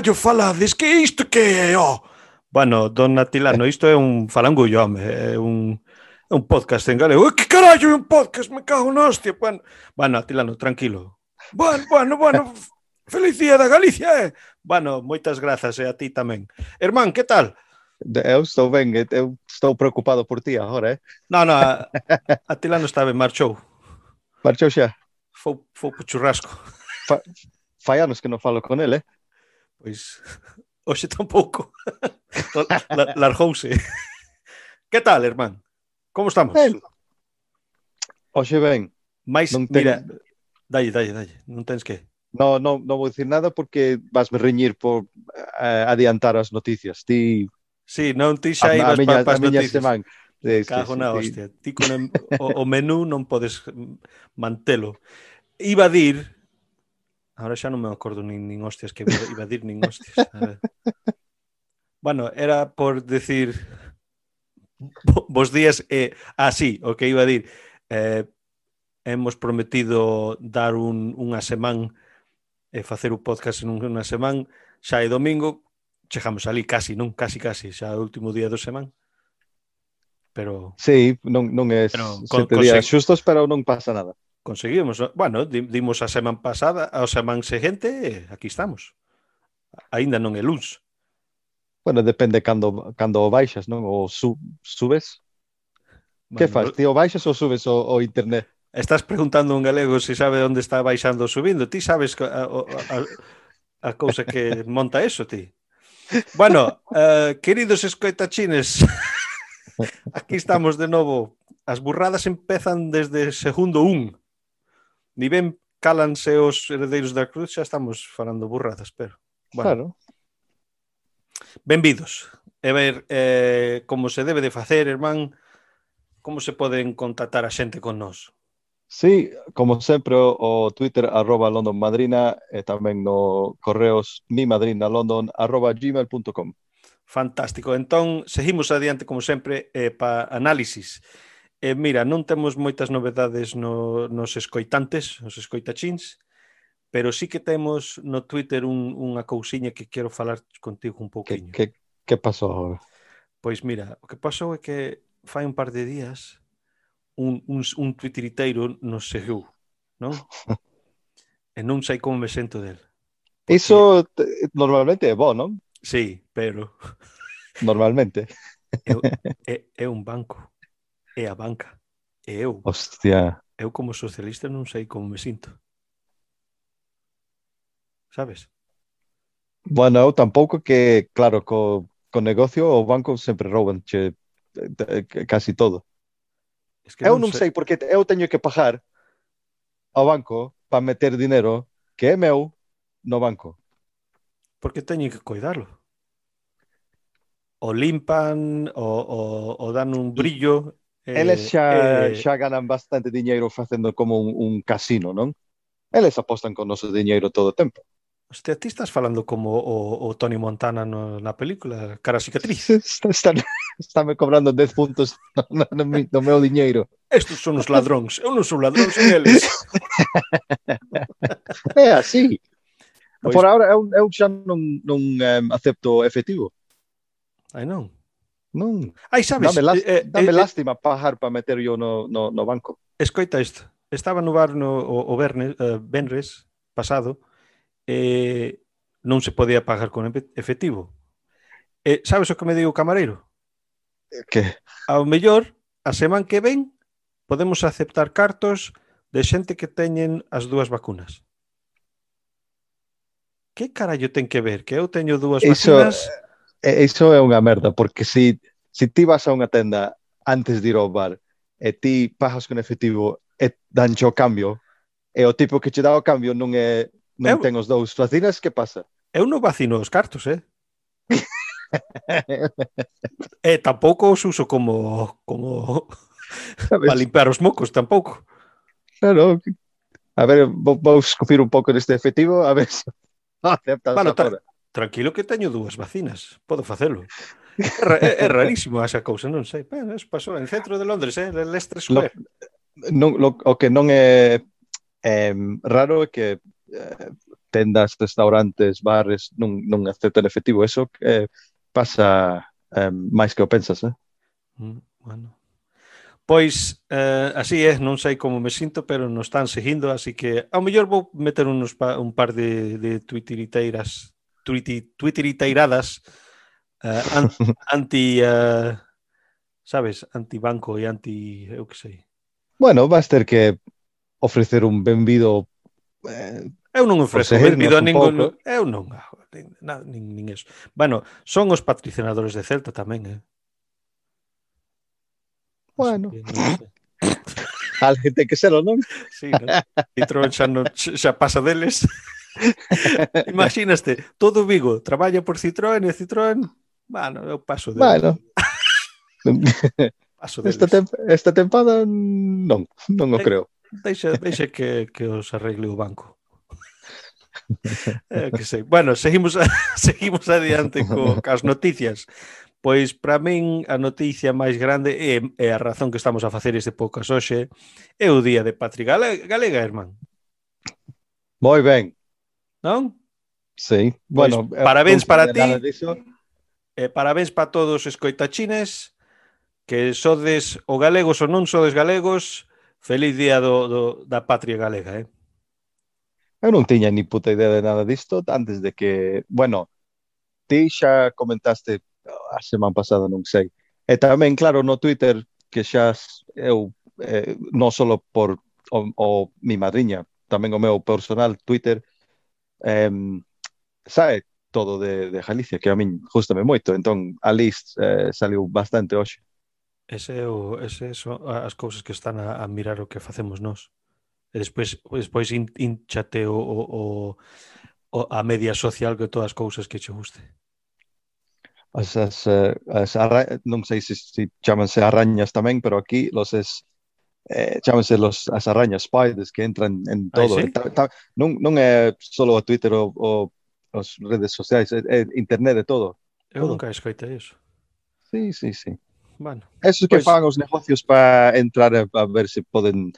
carallo falades? Que isto que é, ó? Bueno, don Atilano, isto é un falangullo, home, é un un podcast en galego. Que carallo é un podcast? Me cago na hostia. Bueno, bueno Atilano, tranquilo. Bueno, bueno, bueno. felicidade da Galicia, eh? Bueno, moitas grazas e eh, a ti tamén. Hermán, que tal? Eu estou ben, eu estou preocupado por ti agora, eh? Non, non, Atilano está ben, marchou. Marchou xa? Fou, fou pro churrasco. Fa, fai anos que non falo con ele, eh? Pois hoxe tampouco. Largouse. que tal, irmán? Como estamos? Ben. Hoxe ben. Mais, non ten... mira, dalle, dalle, dalle, non tens que. No, no, non vou dicir nada porque vas me reñir por eh, adiantar as noticias. Ti Sí, non ti xa ibas para as noticias. pa, semana. Sí, Cago sí, na sí. hostia. Ti con o, o menú non podes mantelo. Iba a dir Ahora xa non me acordo nin, nin hostias que iba a dir nin hostias. A ver. Bueno, era por decir vos días e eh, así, ah, o que iba a dir. Eh, hemos prometido dar un, unha semana e eh, facer o podcast en unha semana xa é domingo chegamos ali casi, non? Casi, casi xa o último día do semana pero... Sí, non, non é sete días xustos, pero non pasa nada Conseguimos, bueno, dimos a semana pasada, a semana seguinte, aquí estamos. Ainda non é luns. Bueno, depende cando, cando o baixas, non? Ou su, subes. Bueno, que faz? Ti o baixas ou subes o, o internet? Estás preguntando a un galego se sabe onde está baixando ou subindo. Ti sabes a, a, a cousa que monta eso, ti? Bueno, uh, queridos escoitachines, aquí estamos de novo. As burradas empezan desde segundo un ni ben cálanse os heredeiros da cruz, xa estamos falando burradas, pero... Bueno. Claro. Benvidos. E ver eh, como se debe de facer, irmán, como se poden contactar a xente con nós? Sí, como sempre, o Twitter arroba London Madrina e tamén no correos mimadrinalondon arroba gmail.com. Fantástico. Entón, seguimos adiante, como sempre, eh, para análisis. Eh, mira, non temos moitas novedades no, nos escoitantes, nos escoitachins, pero sí que temos no Twitter un, unha cousiña que quero falar contigo un pouquinho. Que, que, que pasou agora? Pois mira, o que pasou é que fai un par de días un, un, un twitteriteiro nos seguiu, non? e non sei como me sento del. Porque... Iso normalmente é bo, non? Sí, pero... normalmente. é, é, é un banco e a banca. E eu. Hostia. Eu como socialista non sei como me sinto. Sabes? Bueno, eu tampouco que, claro, co, co negocio o banco sempre rouban che, casi todo. Es que eu non sei... sei porque eu teño que pagar ao banco para meter dinero que é meu no banco. Porque teño que cuidarlo. O limpan, o, o, o dan un brillo Eles xa, eh, xa eh, ganan bastante diñeiro facendo como un, un casino, non? Eles apostan con noso diñeiro todo o tempo. Hostia, ti estás falando como o, o Tony Montana no, na película, cara cicatriz. Está, está, me cobrando 10 puntos no, no, no, no meu diñeiro. Estos son os ladróns, eu non sou ladróns, son eles. é así. Pois... Por ahora eu, eu xa non, non um, acepto efectivo. Ai non. Non. Ai, sabes? Dame, lás, eh, eh dame eh, lástima eh, para meter yo no, no, no banco. Escoita isto. Estaba no bar no, o, o Bernes, uh, eh, Benres pasado e eh, non se podía pagar con efectivo. Eh, sabes o que me digo o camareiro? Eh, que? Ao mellor, a semana que ven, podemos aceptar cartos de xente que teñen as dúas vacunas. Que carallo ten que ver? Que eu teño dúas Iso... vacunas Iso é unha merda, porque se, se ti vas a unha tenda antes de ir ao bar e ti pagas con efectivo e dancho o cambio, e o tipo que che dá o cambio non é non eu, ten os dous vacinas, que pasa? Eu non vacino os cartos, eh? e tampouco os uso como como para limpar os mocos, tampouco. Claro. A ver, vou, vou escupir un pouco deste efectivo, a ver se aceptas bueno, agora tranquilo que teño dúas vacinas, podo facelo. É, é rarísimo esa cousa, non sei. Bueno, eso pasou en centro de Londres, eh, Leicester Square. Lo, non, lo, o que non é, é raro é que eh, tendas, restaurantes, bares non, non aceptan efectivo. Eso eh, pasa eh, máis que o pensas, eh? Mm, bueno. Pois, eh, así é, non sei como me sinto, pero nos están seguindo, así que ao mellor vou meter unos pa, un par de, de twitteriteiras twitteriteiradas uh, eh, anti, uh, sabes, anti banco e anti, eu que sei. Bueno, vas ter que ofrecer un benvido eh, Eu non ofrezo benvido a ningún... Eu non, ah, nin, nin, nin eso. Bueno, son os patrocinadores de Celta tamén, eh? Bueno. Que, gente. Alguén ten que selo, non? Sí, non? Citroën xa, non, xa pasa deles. Imagínaste, todo Vigo traballa por Citroën e Citroën, bueno, eu paso de... Bueno. paso deles. esta, temp esta tempada non, non o creo. Deixa, deixa que, que os arregle o banco. Eh, que sei. Bueno, seguimos, a, seguimos adiante co, cas noticias. Pois para min a noticia máis grande é, é a razón que estamos a facer este podcast hoxe é o día de Patria Galega, Galega, irmán. Moi ben non? Sí, bueno, parabéns para ti. Eh, parabéns para eh, todos os escoitachines que sodes o galegos ou non sodes galegos, feliz día do, do da patria galega, eh. Eu non tiña ni puta idea de nada disto antes de que, bueno, ti xa comentaste oh, a semana pasada, non sei. E tamén, claro, no Twitter que xa eu eh, non só por o, o mi madriña, tamén o meu personal Twitter eh, sabe todo de, de Galicia, que a min gustame moito, entón a list eh, saliu bastante hoxe. Ese é o, ese son as cousas que están a, a mirar o que facemos nós. E despois, despois in, inchate o, o, o, a media social que todas as cousas que che guste. As, as, eh, as arra... non sei se, se chamanse arañas tamén, pero aquí los es eh, chámese los, as arañas spiders que entran en todo. Ay, sí? ta, ta, non, non é só o Twitter ou, ou as redes sociais, é, é internet de todo. Eu todo. nunca escoitei iso. Sí, sí, sí. Bueno, Esos pois... que pagan os negocios para entrar a, a ver se poden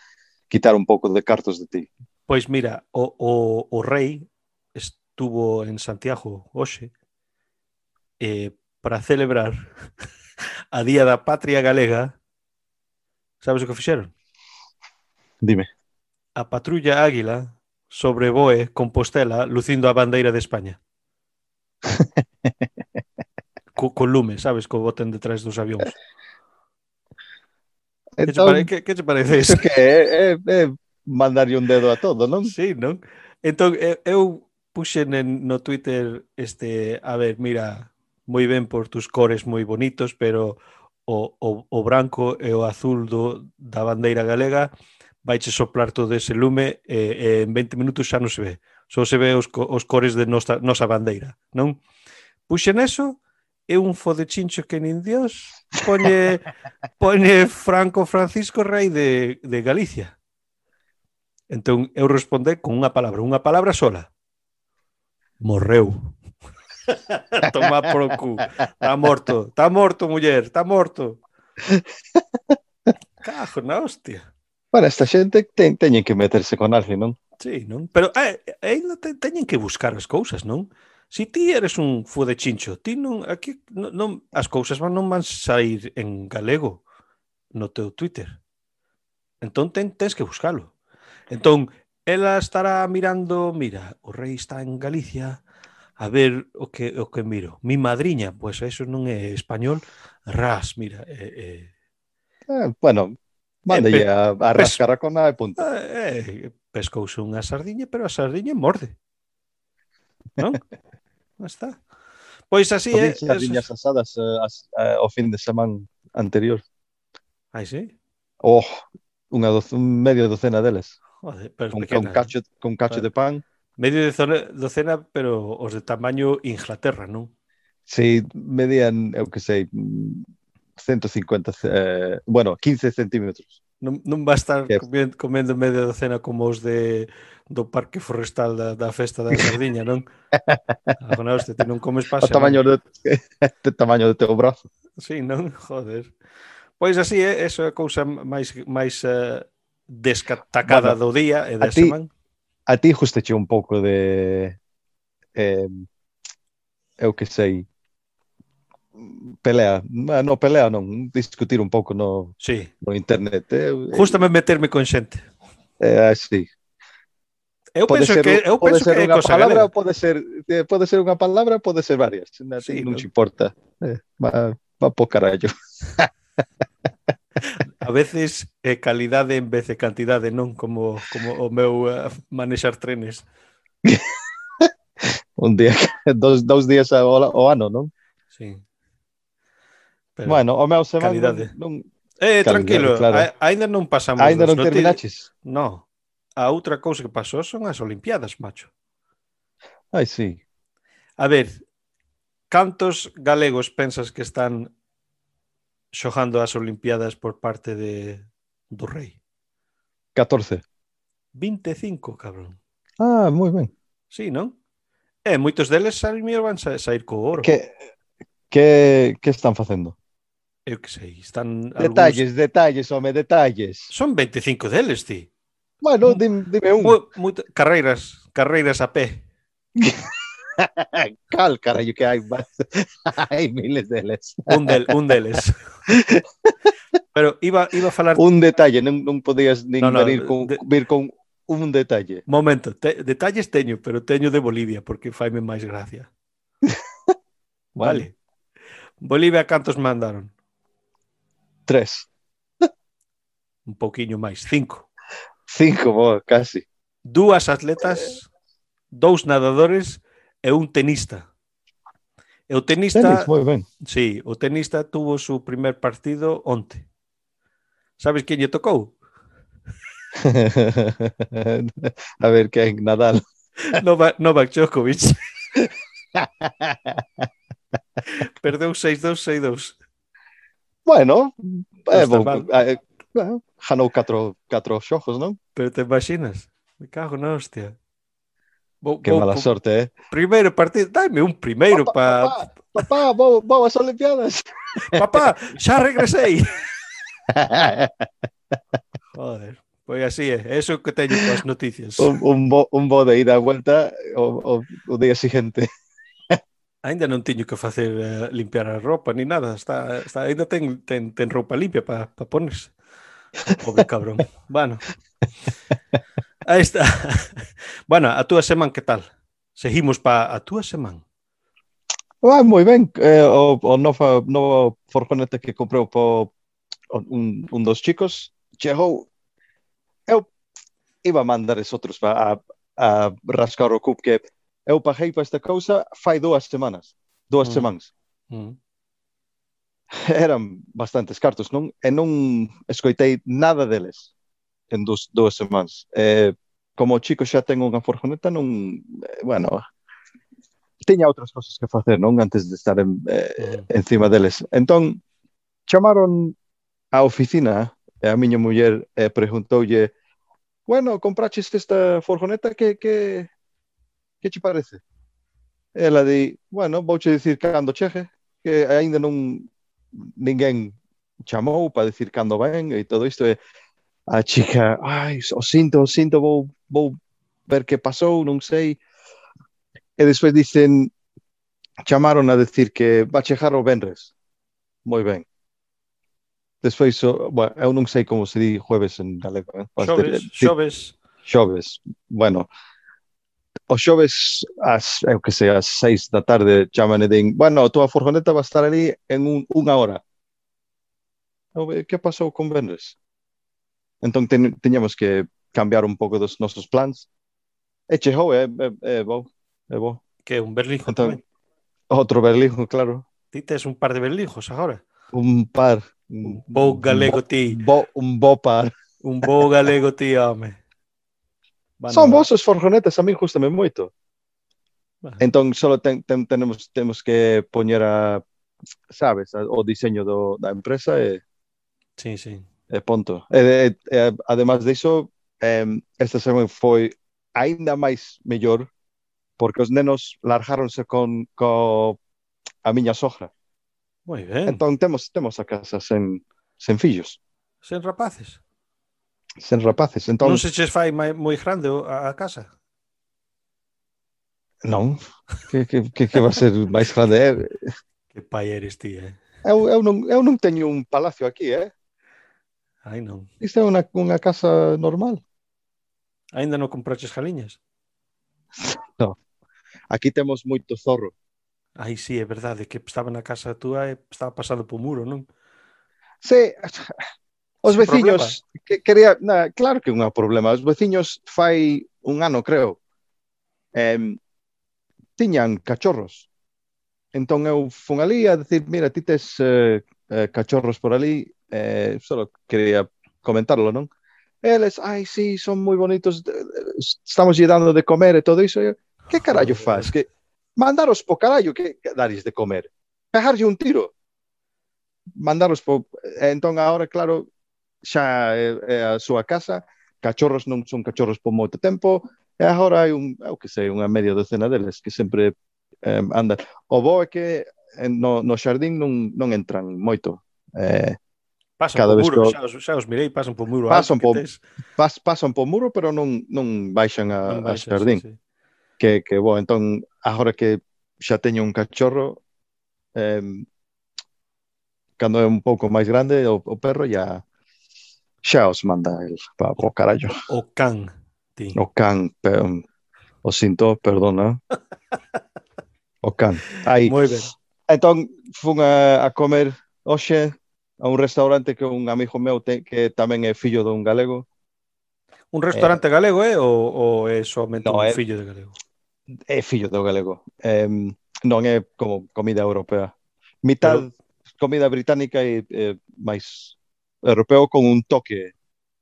quitar un pouco de cartos de ti. Pois mira, o, o, o rei estuvo en Santiago hoxe eh, para celebrar a Día da Patria Galega Sabes o que fixeron? Dime. A patrulla Águila sobrevoe Compostela lucindo a bandeira de España. co, co lume, sabes, co boten detrás dos avións. Entón, que, que, que parece iso? Que é, é, é mandarlle un dedo a todo, non? Sí, non? Entón, eu puxen en, no Twitter este, a ver, mira, moi ben por tus cores moi bonitos, pero o, o, o branco e o azul do, da bandeira galega vaiche soplar todo ese lume e, e en 20 minutos xa non se ve. Só se ve os, os cores de nosa, nosa bandeira, non? Puxen eso é un fodechincho que nin Dios pone, pone Franco Francisco Rei de, de Galicia. Entón, eu responde con unha palabra, unha palabra sola. Morreu. Tomar por o cu. Está morto, está morto, muller, está morto. Cajo na hostia. Bueno, esta xente ten, teñen que meterse con alguén, non? Sí, non? Pero eh, ainda te, teñen que buscar as cousas, non? Si ti eres un fudechincho, ti non, aquí, non, non, as cousas van, non van sair en galego no teu Twitter. Entón ten, tens que buscalo. Entón, ela estará mirando, mira, o rei está en Galicia, a ver o que, o que miro. Mi madriña, pois pues, eso non é español, ras, mira. Eh, eh. eh bueno, manda eh, a, a rascar a cona e punto. Eh, eh, pescouse unha sardiña, pero a sardiña morde. Non? non está. Pois así é. Eh, sardiñas esos... asadas eh, as, eh, o fin de semana anterior. Ai, sí? Oh, unha doce, media docena deles. Joder, pero con, pequenas. con cacho, con cacho pero... de pan Medio decena, docena, pero os de tamaño Inglaterra, non? Sí, medían, eu que sei, 150, eh, bueno, 15 centímetros. Non, non va estar comendo, comendo media docena como os de do Parque Forestal da, da Festa da Sardiña, non? Agora, hoste, ti non comes pasa. O tamaño do, de, tamaño do teu brazo. Sí, non? Joder. Pois así eh, é, eso é a cousa máis máis uh, descatacada bueno, do día e da semana a ti gustache un pouco de eh, eu que sei pelea, no pelea non, discutir un pouco no, sí. no internet. Eh, eu, Justame eh, meterme con xente. Eh, ah, así. Eu pode penso ser, que eu penso ser que é cosa palabra, galega. pode ser eh, pode ser unha palabra, pode ser varias, sí, non, non, non te importa. Eh, va, va po carallo. A veces é calidade en vez de cantidade, non como, como o meu uh, manexar trenes. Un día, dos, dos días ao, ao ano, non? Sí. Pero bueno, o meu semana calidade. non... Eh, calidade, tranquilo, claro. A, ainda non pasamos. Ainda non terminaches? No. A outra cousa que pasou son as Olimpiadas, macho. Ai, sí. A ver, cantos galegos pensas que están xogando as Olimpiadas por parte de, do rei? 14. 25, cabrón. Ah, moi ben. Sí, non? E eh, moitos deles sair van sa sair co oro. Que que que están facendo? Eu que sei, están Detalles, detalles, home, detalles. Son 25 deles, ti. Bueno, dime, dime un. Mo, carreiras, carreiras a pé. Cal, carallo, que hai hai miles deles. Un, del, un deles. Pero iba, iba a falar... Un detalle, non, non podías nin no, no, vir, con, de... vir con un detalle. Momento, te, detalles teño, pero teño de Bolivia, porque faime máis gracia. vale. vale. Bolivia, cantos mandaron? Tres. Un pouquiño máis, cinco. Cinco, bo, casi. Dúas atletas, dous nadadores e un tenista. E o tenista, Tenis, sí, o tenista tuvo su primer partido onte. Sabes quen lle tocou? a ver, que hai Nadal. Novak, Novak Djokovic. Perdeu 6-2, 6-2. Bueno, é está bo. mal. Eh, eh, Ganou catro, catro xojos, non? Pero te imaginas? Me cago na hostia. Vou, que vou, mala sorte. Eh? Primeiro partido, dame un primeiro para... Papá, pa... papá, vou, vou as Olimpiadas. papá, xa regresei. Joder, pois así é, eso que teño coas noticias. Un, un, bo, un bo de ida e vuelta o, o, o día siguiente. Ainda non tiño que facer uh, limpiar a roupa ni nada, está, está ainda ten, ten, ten roupa limpia para pa ponerse. Pobre cabrón. bueno. Aí está. Bueno, a túa semana que tal? Seguimos pa a túa semana. Ah, moi ben, eh, o, o novo, novo forjonete que comprou po un, un dos chicos chegou eu iba a mandar es outros pa, a, a rascar o cup que eu paguei para esta cousa fai dúas semanas dúas mm. semanas mm. eran bastantes cartos non e non escoitei nada deles en dos, dúas semanas. Eh, como o chico xa ten unha forjoneta, non, eh, bueno, tiña outras cosas que facer, non? Antes de estar en, eh, encima deles. Entón, chamaron á oficina e a miña muller eh, preguntoulle bueno, compraches esta forjoneta, que, que, que che parece? Ela di, bueno, vouche dicir cando cheje, que aínda non ninguén chamou para dicir cando ven e todo isto e eh, a chica, ai, o sinto, o sinto, vou, vou ver que pasou, non sei. E despois dicen, chamaron a decir que va chegar o Benres. Moi ben. Despois, o, bueno, eu non sei como se di jueves en galego. Eh? Pois xoves, xoves. Xoves, bueno. O xoves, as, eu que sei, as seis da tarde, chaman e din, bueno, a tua furgoneta va a estar ali en un, unha hora. Eu, eh, que pasou con Benres? Entón ten, teñamos que cambiar un pouco dos nosos plans. E chegou, é, é, é bo, é bo. Que un berlijo entón, tamén. Outro berlijo, claro. Ti tes un par de berlijos agora. Un par. Un bo galego ti. Bo, un bo par. Un bo galego ti, home. Van Son vos os forjonetes, a min gustame moito. Bueno. Entón, só ten, ten, tenemos, temos que poñer a, sabes, a, o diseño do, da empresa e... Sí, sí. Eh, e ponto. E, eh, e, e eh, además de iso, um, esta semana foi aínda máis mellor porque os nenos largáronse con, co a miña sogra. Moi ben. Entón temos temos a casa sen sen fillos. Sen rapaces. Sen rapaces. Entón Non se che fai mai, moi grande a, a casa. Non. Que, que, que, que va ser máis grande? Eh? Que pai eres ti, eh? Eu, eu, non, eu non teño un palacio aquí, eh? Ai non. Isto é unha, unha casa normal. Ainda non compraches jaliñas? No. Aquí temos moito zorro. Aí sí, é verdade, que estaba na casa túa e estaba pasado por muro, non? Sí, os veciños que quería, na, claro que é un problema. Os veciños fai un ano, creo, eh, tiñan cachorros. Entón eu fun ali a decir, mira, ti tes eh, eh cachorros por ali, eh, solo quería comentarlo, non? Eles, ai, sí, son moi bonitos, estamos lle dando de comer e todo. E que carallo Joder. faz? Que mandaros po carallo que, daris de comer. Pegarlle un tiro. Mandaros po... e Entón, agora, claro, xa é, é a súa casa, cachorros non son cachorros por moito tempo, e agora hai un, eu que sei, unha media docena deles que sempre eh, andan. O bo é que no, no xardín non, non entran moito. Eh, Pasan cada vez muro, que... xa, os, xa os mirei, pasan por muro pasan alto. Po, tes... pas, pasan por muro, pero non, non baixan a, non baixan, a xardín. Sí, sí. Que, que, bo, entón, agora que xa teño un cachorro, eh, cando é un pouco máis grande, o, o perro ya xa os manda el pa, o, carallo. O can. Tín. O can, pero, o sinto, perdona. o can. Aí. Moi ben. Entón, fun a, a comer hoxe a un restaurante que un amigo meu te, que tamén é fillo dun galego. Un restaurante eh, galego. Eh? Ou, ou é somente no, un é, fillo de galego? É fillo do galego. Eh, non é como comida europea. Mitad Pero... comida británica e eh, máis europeo con un toque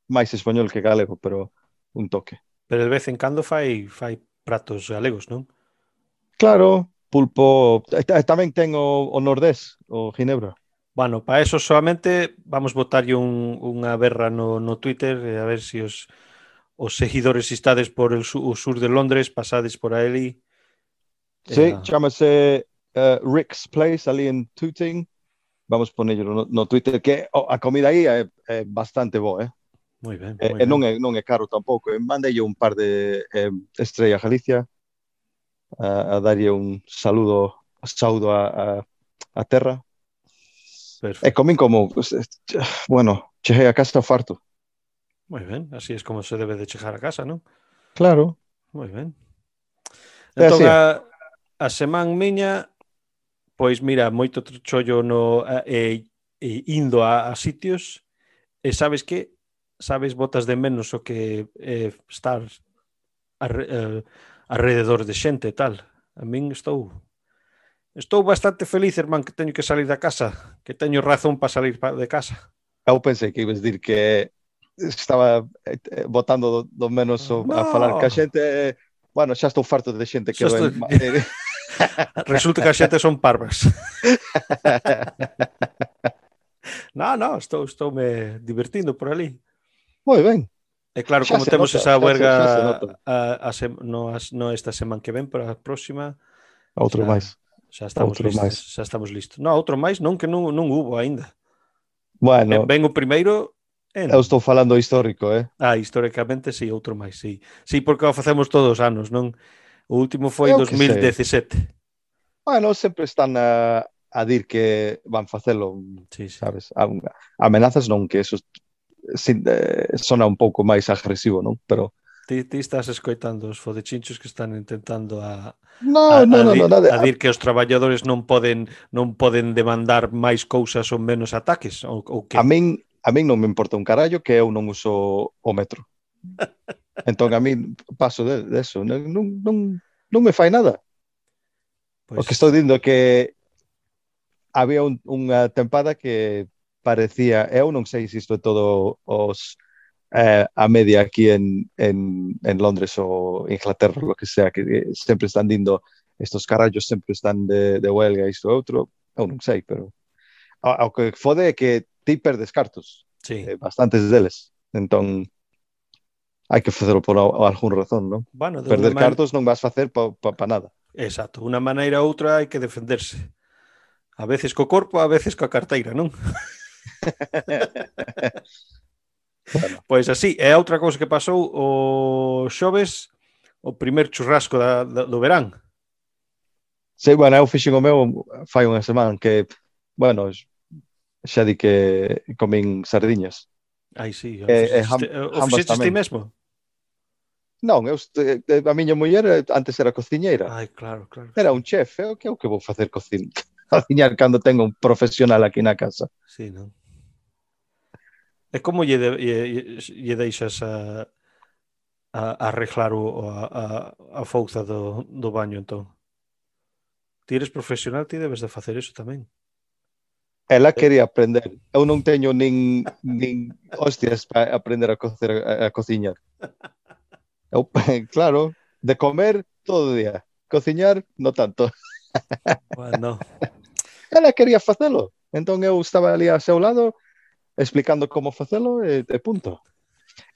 máis español que galego, pero un toque. Pero de vez en cando fai, fai pratos galegos, non? Claro, pulpo. Tamén ten o, o nordés, o Ginebra. Bueno, para eso solamente vamos botarlle un, unha berra no, no Twitter a ver se si os, os seguidores estades por el, o sur de Londres, pasades por ali. Sí, eh, chamase uh, eh, Rick's Place ali en Tooting. Vamos ponerlo no, no Twitter que oh, a comida aí é, é bastante boa, eh? Moi ben, eh, moi eh, ben. non é non é caro tampouco. Eh. Mandei un par de eh, Estrella Galicia a, a darlle un saludo saúdo a, a, a terra Perfecto. E comín como, eh, bueno, chexei a casa farto. Moi ben, así es como se debe de chejar a casa, non? Claro. Moi ben. Entón, a, a semán miña, pois mira, moito chollo no, e, e indo a, a sitios, e sabes que? Sabes botas de menos o que eh, estar arre, eh, alrededor de xente e tal. A min estou Estou bastante feliz, irmán, que teño que salir da casa, que teño razón para salir de casa. Eu pensei que ibas dir que estaba eh, eh, botando do menos no. a falar que a xente, eh, bueno, xa estou farto de xente que estou... ven... Resulta que a xente son parvas. no, no, estou, estou me divertindo por ali. Moi ben. E claro, xa como temos nota, esa huelga xa se, xa se a, a, sem, no, as, no esta semana que ven, pero a próxima... Outro máis. Xa estamos outro listos, máis. xa estamos listos. No, outro máis non que non, non hubo aínda. Bueno, ben, o primeiro en... Eu estou falando histórico, eh? Ah, históricamente sí, outro máis, sí. Sí, porque o facemos todos os anos, non? O último foi eu 2017. Bueno, sempre están a, a dir que van facelo, sí, sí. sabes? A, amenazas non, que eso sin, eh, sona un pouco máis agresivo, non? Pero Ti, ti estás escoitando os fodechinchos que están intentando a No, a, no, no, a, dir, no, nada. a dir que os traballadores non poden non poden demandar máis cousas ou menos ataques ou, ou que A min a min non me importa un carallo que eu non uso o metro. entón a min paso de, de eso, non, non, non, non me fai nada. Pois... O que estou dicindo que había un, unha tempada que parecía, eu non sei se isto é todo os eh, a media aquí en, en, en, Londres o Inglaterra, lo que sea, que sempre están dindo estos carallos sempre están de, de huelga isto e outro, eu non sei, pero o, o que fode é que ti perdes cartos, sí. eh, bastantes deles, entón hai que facelo por algún razón, non? Bueno, Perder man... cartos non vas facer pa, pa, pa nada. Exacto, unha maneira ou outra hai que defenderse. A veces co corpo, a veces coa carteira, non? Bueno. Pois así, é outra cousa que pasou o xoves, o primer churrasco da, da, do verán. Sí, bueno, eu fixen o meu fai unha semana que, bueno, xa di que comín sardiñas. Ai, sí. E, e, ham, o fixeste ti mesmo? Non, eu, eh, a miña muller eh, antes era cociñeira. Ai, claro, claro. Era un chef, eu que, eu que vou facer cocin cociñar cando tengo un profesional aquí na casa. Sí, non? E como lle, de, lle, lle deixas a, a, a arreglar o, a, a, a fouza do, do baño, entón? Ti eres profesional, ti debes de facer eso tamén. Ela quería aprender. Eu non teño nin, nin hostias para aprender a cocer a, a cociñar. Eu, claro, de comer todo o día. Cociñar, no tanto. Bueno. Ela quería facelo. Entón eu estaba ali ao seu lado explicando como facelo e, e punto.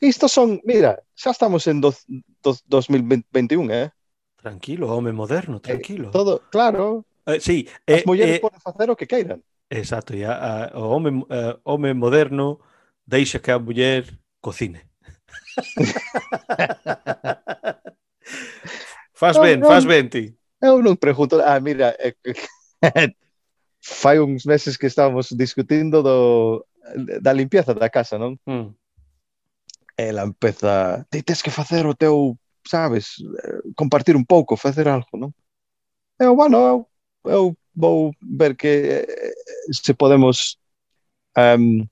Isto son, mira, xa estamos en do, do, 2021, eh? Tranquilo, home moderno, eh, tranquilo. Eh, todo, claro. Eh, sí, eh, As mulleres eh, poden facer o que queiran. Exacto, e a, a, o home, a, home moderno deixa que a muller cocine. faz ben, no, faz ben ti. Eu non pregunto, ah, mira, eh, fai uns meses que estábamos discutindo do da limpieza da casa, non? Mm. Ela empeza, ti tes que facer o teu, sabes, eh, compartir un pouco, facer algo, non? Eu, bueno, eu, eu vou ver que eh, se podemos um,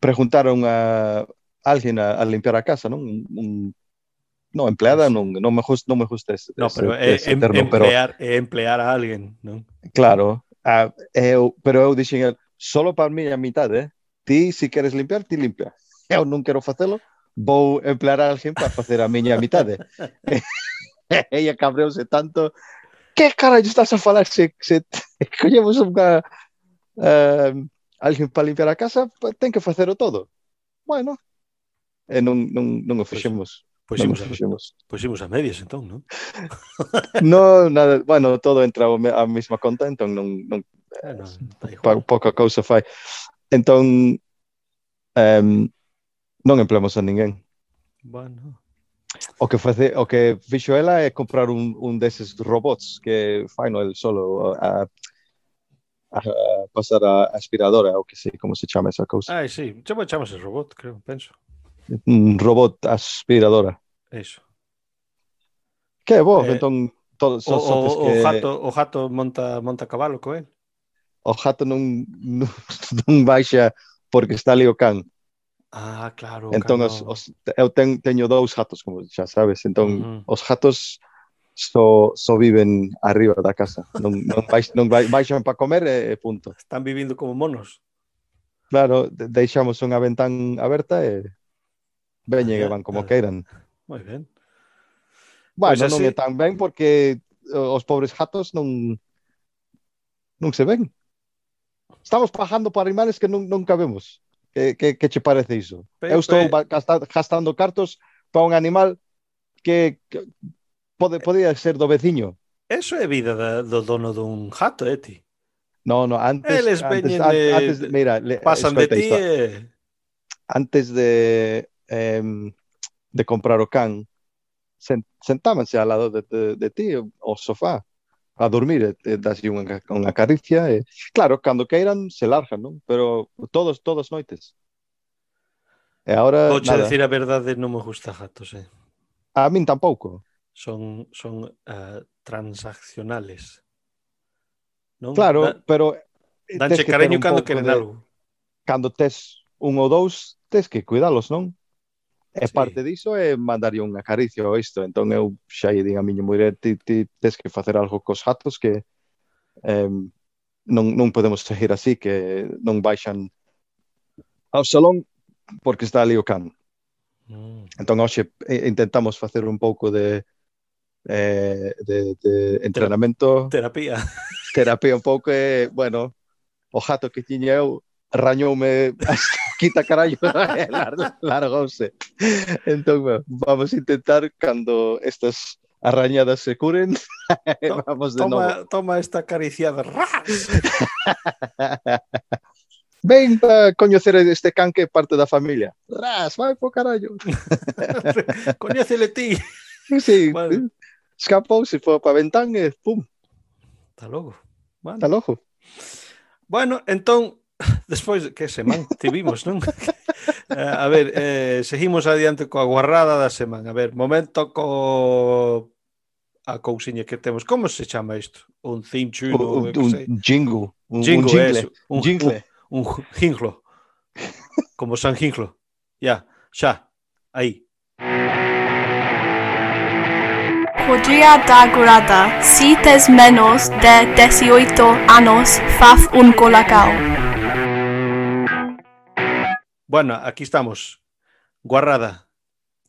preguntar a unha, alguén a, a limpiar a casa, non? Un, un no, empleada non, non me gusta, non me gusta ese, no, pero ese, ese em, termo, emplear, pero... emplear a alguén, non? Claro, a, eu, pero eu dixen solo para mí a mitad, eh? ti, se queres limpiar, ti limpia. Eu non quero facelo, vou emplear alguén para facer a miña mitade. Ella cabreuse tanto. Que carallo estás a falar se, se collemos unha, uh, alguén para limpiar a casa? Ten que facelo todo. Bueno, e non, non, non o pois, fixemos. Pois, pois, fixemos. pois imos a medias, entón, non? no, nada, bueno, todo entra a mesma conta, entón non, non, bueno, eh, pouca cousa fai entón um, non empleamos a ninguén bueno. o que face, o que fixo ela é comprar un, un deses robots que fai no el solo a, a, a pasar a aspiradora ou que sei como se chama esa cousa Ah, si, sí. chama chamase robot, creo, penso un robot aspiradora Eso. Que bo, eh, entón todo, so, o, o, que... o, jato, o jato monta monta cabalo co el o jato non, non, non baixa porque está ali o can. Ah, claro. Entón, os, os, eu ten, teño dous gatos, como xa sabes. Entón, uh -huh. os gatos só, so, só so viven arriba da casa. Non, non, baix, non baixan para comer e, punto. Están vivindo como monos. Claro, deixamos unha ventán aberta e veñen e ah, van como queiran. Moi ben. Bueno, pues así... non é tan ben porque eh, os pobres gatos non non se ven. Estamos pagando por animales que non, non cabemos. Que, que, que che parece iso? Pe, Eu estou pe... gastando cartos para un animal que, que pode, podía ser do veciño. Eso é vida da, do dono dun jato, eh, ti? No, no, antes... Eles antes, antes, de... Mira, le, pasan de ti eh... Antes de... Eh, de comprar o can, sentábanse ao lado de, de, de ti, o sofá, a dormir, eh, eh, e, e dase unha, unha caricia e claro, cando queiran se largan, non? Pero todos todas noites. E agora Vou nada. decir a verdade, non me gusta gatos, eh. A min tampouco. Son son uh, transaccionales. Non? Claro, da, pero danche cariño cando queren de, algo. Cando tes un ou dous, tes que cuidalos, non? E sí. parte diso é mandarlle un acaricio a isto. Entón eu xa lle digo a miña muller, ti, ti tes que facer algo cos gatos que eh, non, non podemos seguir así, que non baixan ao salón porque está ali o can. Mm. Entón hoxe intentamos facer un pouco de eh, de, de entrenamento terapia terapia un pouco e, bueno, o jato que tiña eu rañoume quita carallo largouse entón vamos a intentar cando estas arañadas se curen vamos de toma, novo toma esta acariciada ven para coñecer este can que é parte da familia. Ras, vai po carallo coñecele ti. Sí, vale. escapou, se foi para ventán e pum Está logo. Está logo. Bueno, entón, despois que semana tivimos, non? Eh, a ver, eh, seguimos adiante coa guarrada da semana. A ver, momento co a cousiña que temos. Como se chama isto? Un theme Un, un, un jingle. Un, jingle, un jingle. Un, jingle. Un, un jinglo. Como San Jinglo. Ya, xa, aí. Podría dar grata si tes menos de 18 anos faz un colacao. Bueno, aquí estamos. Guarrada,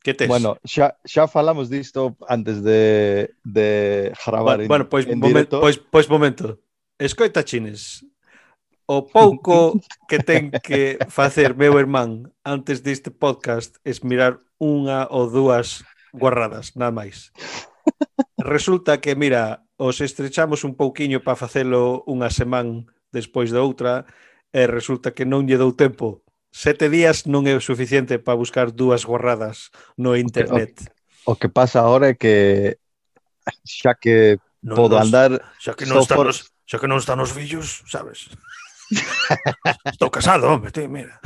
que tes? Bueno, xa, xa falamos disto antes de, de gravar bueno, bueno, pois, en momen, directo. Pois, pois momento. Escoita, Chines, o pouco que ten que facer meu irmán antes deste podcast es mirar unha ou dúas guarradas, nada máis. Resulta que, mira, os estrechamos un pouquiño para facelo unha semana despois da outra e resulta que non lle dou tempo sete días non é suficiente para buscar dúas gorradas no internet. O que, o, o que pasa agora é que xa que non podo nos, andar xa que non están por... nos, xa que non están os fillos, sabes? Estou casado, hombre, tí, mira.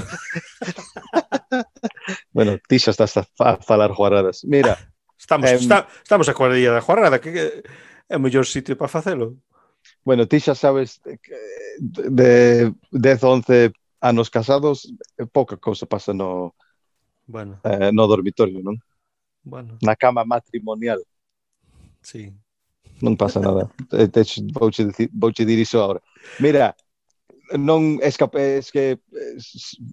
bueno, ti xa estás a, fa falar guarradas. Mira, estamos eh, está, estamos a cuadrilla da guarrada, que, que é o mellor sitio para facelo. Bueno, ti xa sabes que de 10 11 a nos casados eh, pouca cousa pasa no bueno. eh, no dormitorio, non? Bueno. Na cama matrimonial. Sí. Non pasa nada. Te, vou che dicir, iso agora. Mira, non escape, es que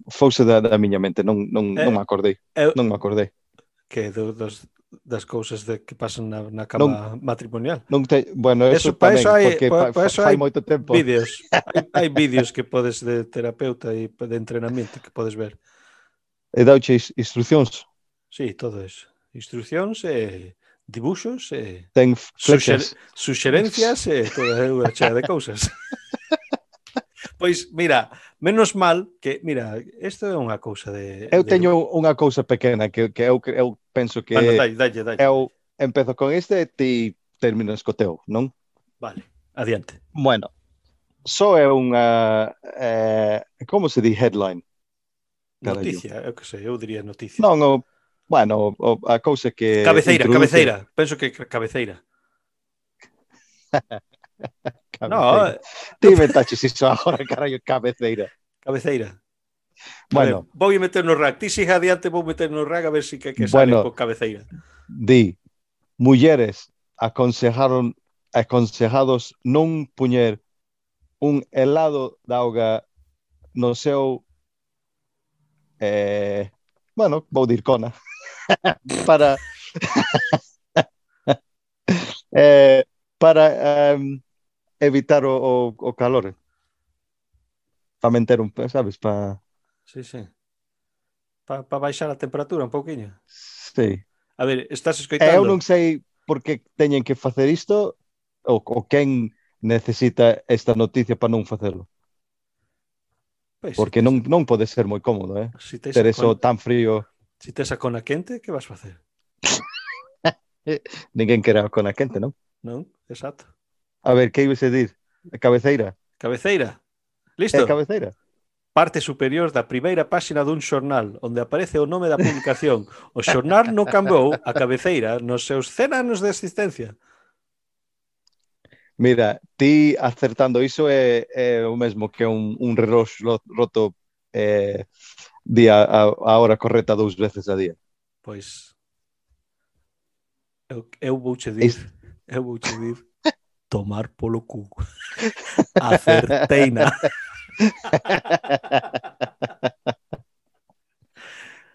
fouse da, da miña mente, non, non, eh, non me acordei. Eu, non me acordei. Que do, dos, das cousas de que pasan na, na cama non, matrimonial. Non te, bueno, eso, eso tamén, eso hai, porque pa, pa eso hai moito tempo. Vídeos, hai, hai vídeos que podes de terapeuta e de entrenamento que podes ver. E dauche instruccións? Sí, todo eso. Instruccións e dibuxos e Ten suxer, suxerencias e toda unha chea de cousas. Pois, mira, menos mal que, mira, isto é unha cousa de... Eu de... teño unha cousa pequena que, que eu, eu penso que... Bueno, dalle, dalle, dalle. Eu empezo con este e ti terminas co teu, non? Vale, adiante. Bueno, só é unha... Eh, como se di headline? Noticia, eu que sei, eu diría noticia. Non, o, bueno, o, a cousa que... Cabeceira, introduce... cabeceira, penso que cabeceira. Cabeceira. No, ti inventaxe iso agora, carallo, cabeceira. Cabeceira. Bueno, vale, vou meter no rack. Ti siga adiante, vou meter no rack a ver si que, que sale bueno, con cabeceira. Di, mulleres aconsejaron aconsejados non puñer un helado de auga no seu eh, bueno, vou dir cona para eh, para um, evitar o, o, o calor para manter un, sabes, para Sí, sí. Para pa baixar a temperatura un pouquiño. Sí. A ver, estás escoitando. Eu non sei por que teñen que facer isto ou, ou quen necesita esta noticia para non facelo. Pois, Porque si non, non pode ser moi cómodo, eh? Si Ter eso con... tan frío. Si tes a cona quente, que vas facer? Ninguén quere a cona quente, non? Non, exacto. A ver, que ibas a dir? A cabeceira. Cabeceira. Eh, Listo? É cabeceira. Parte superior da primeira páxina dun xornal, onde aparece o nome da publicación. O xornal non cambou a cabeceira nos seus 100 anos de existencia. Mira, ti acertando iso é, é o mesmo que un, un reloj roto eh, día a, a hora correcta dous veces a día. Pois eu, eu vou che dir, eu vou che dir tomar polo cu. Acerteina.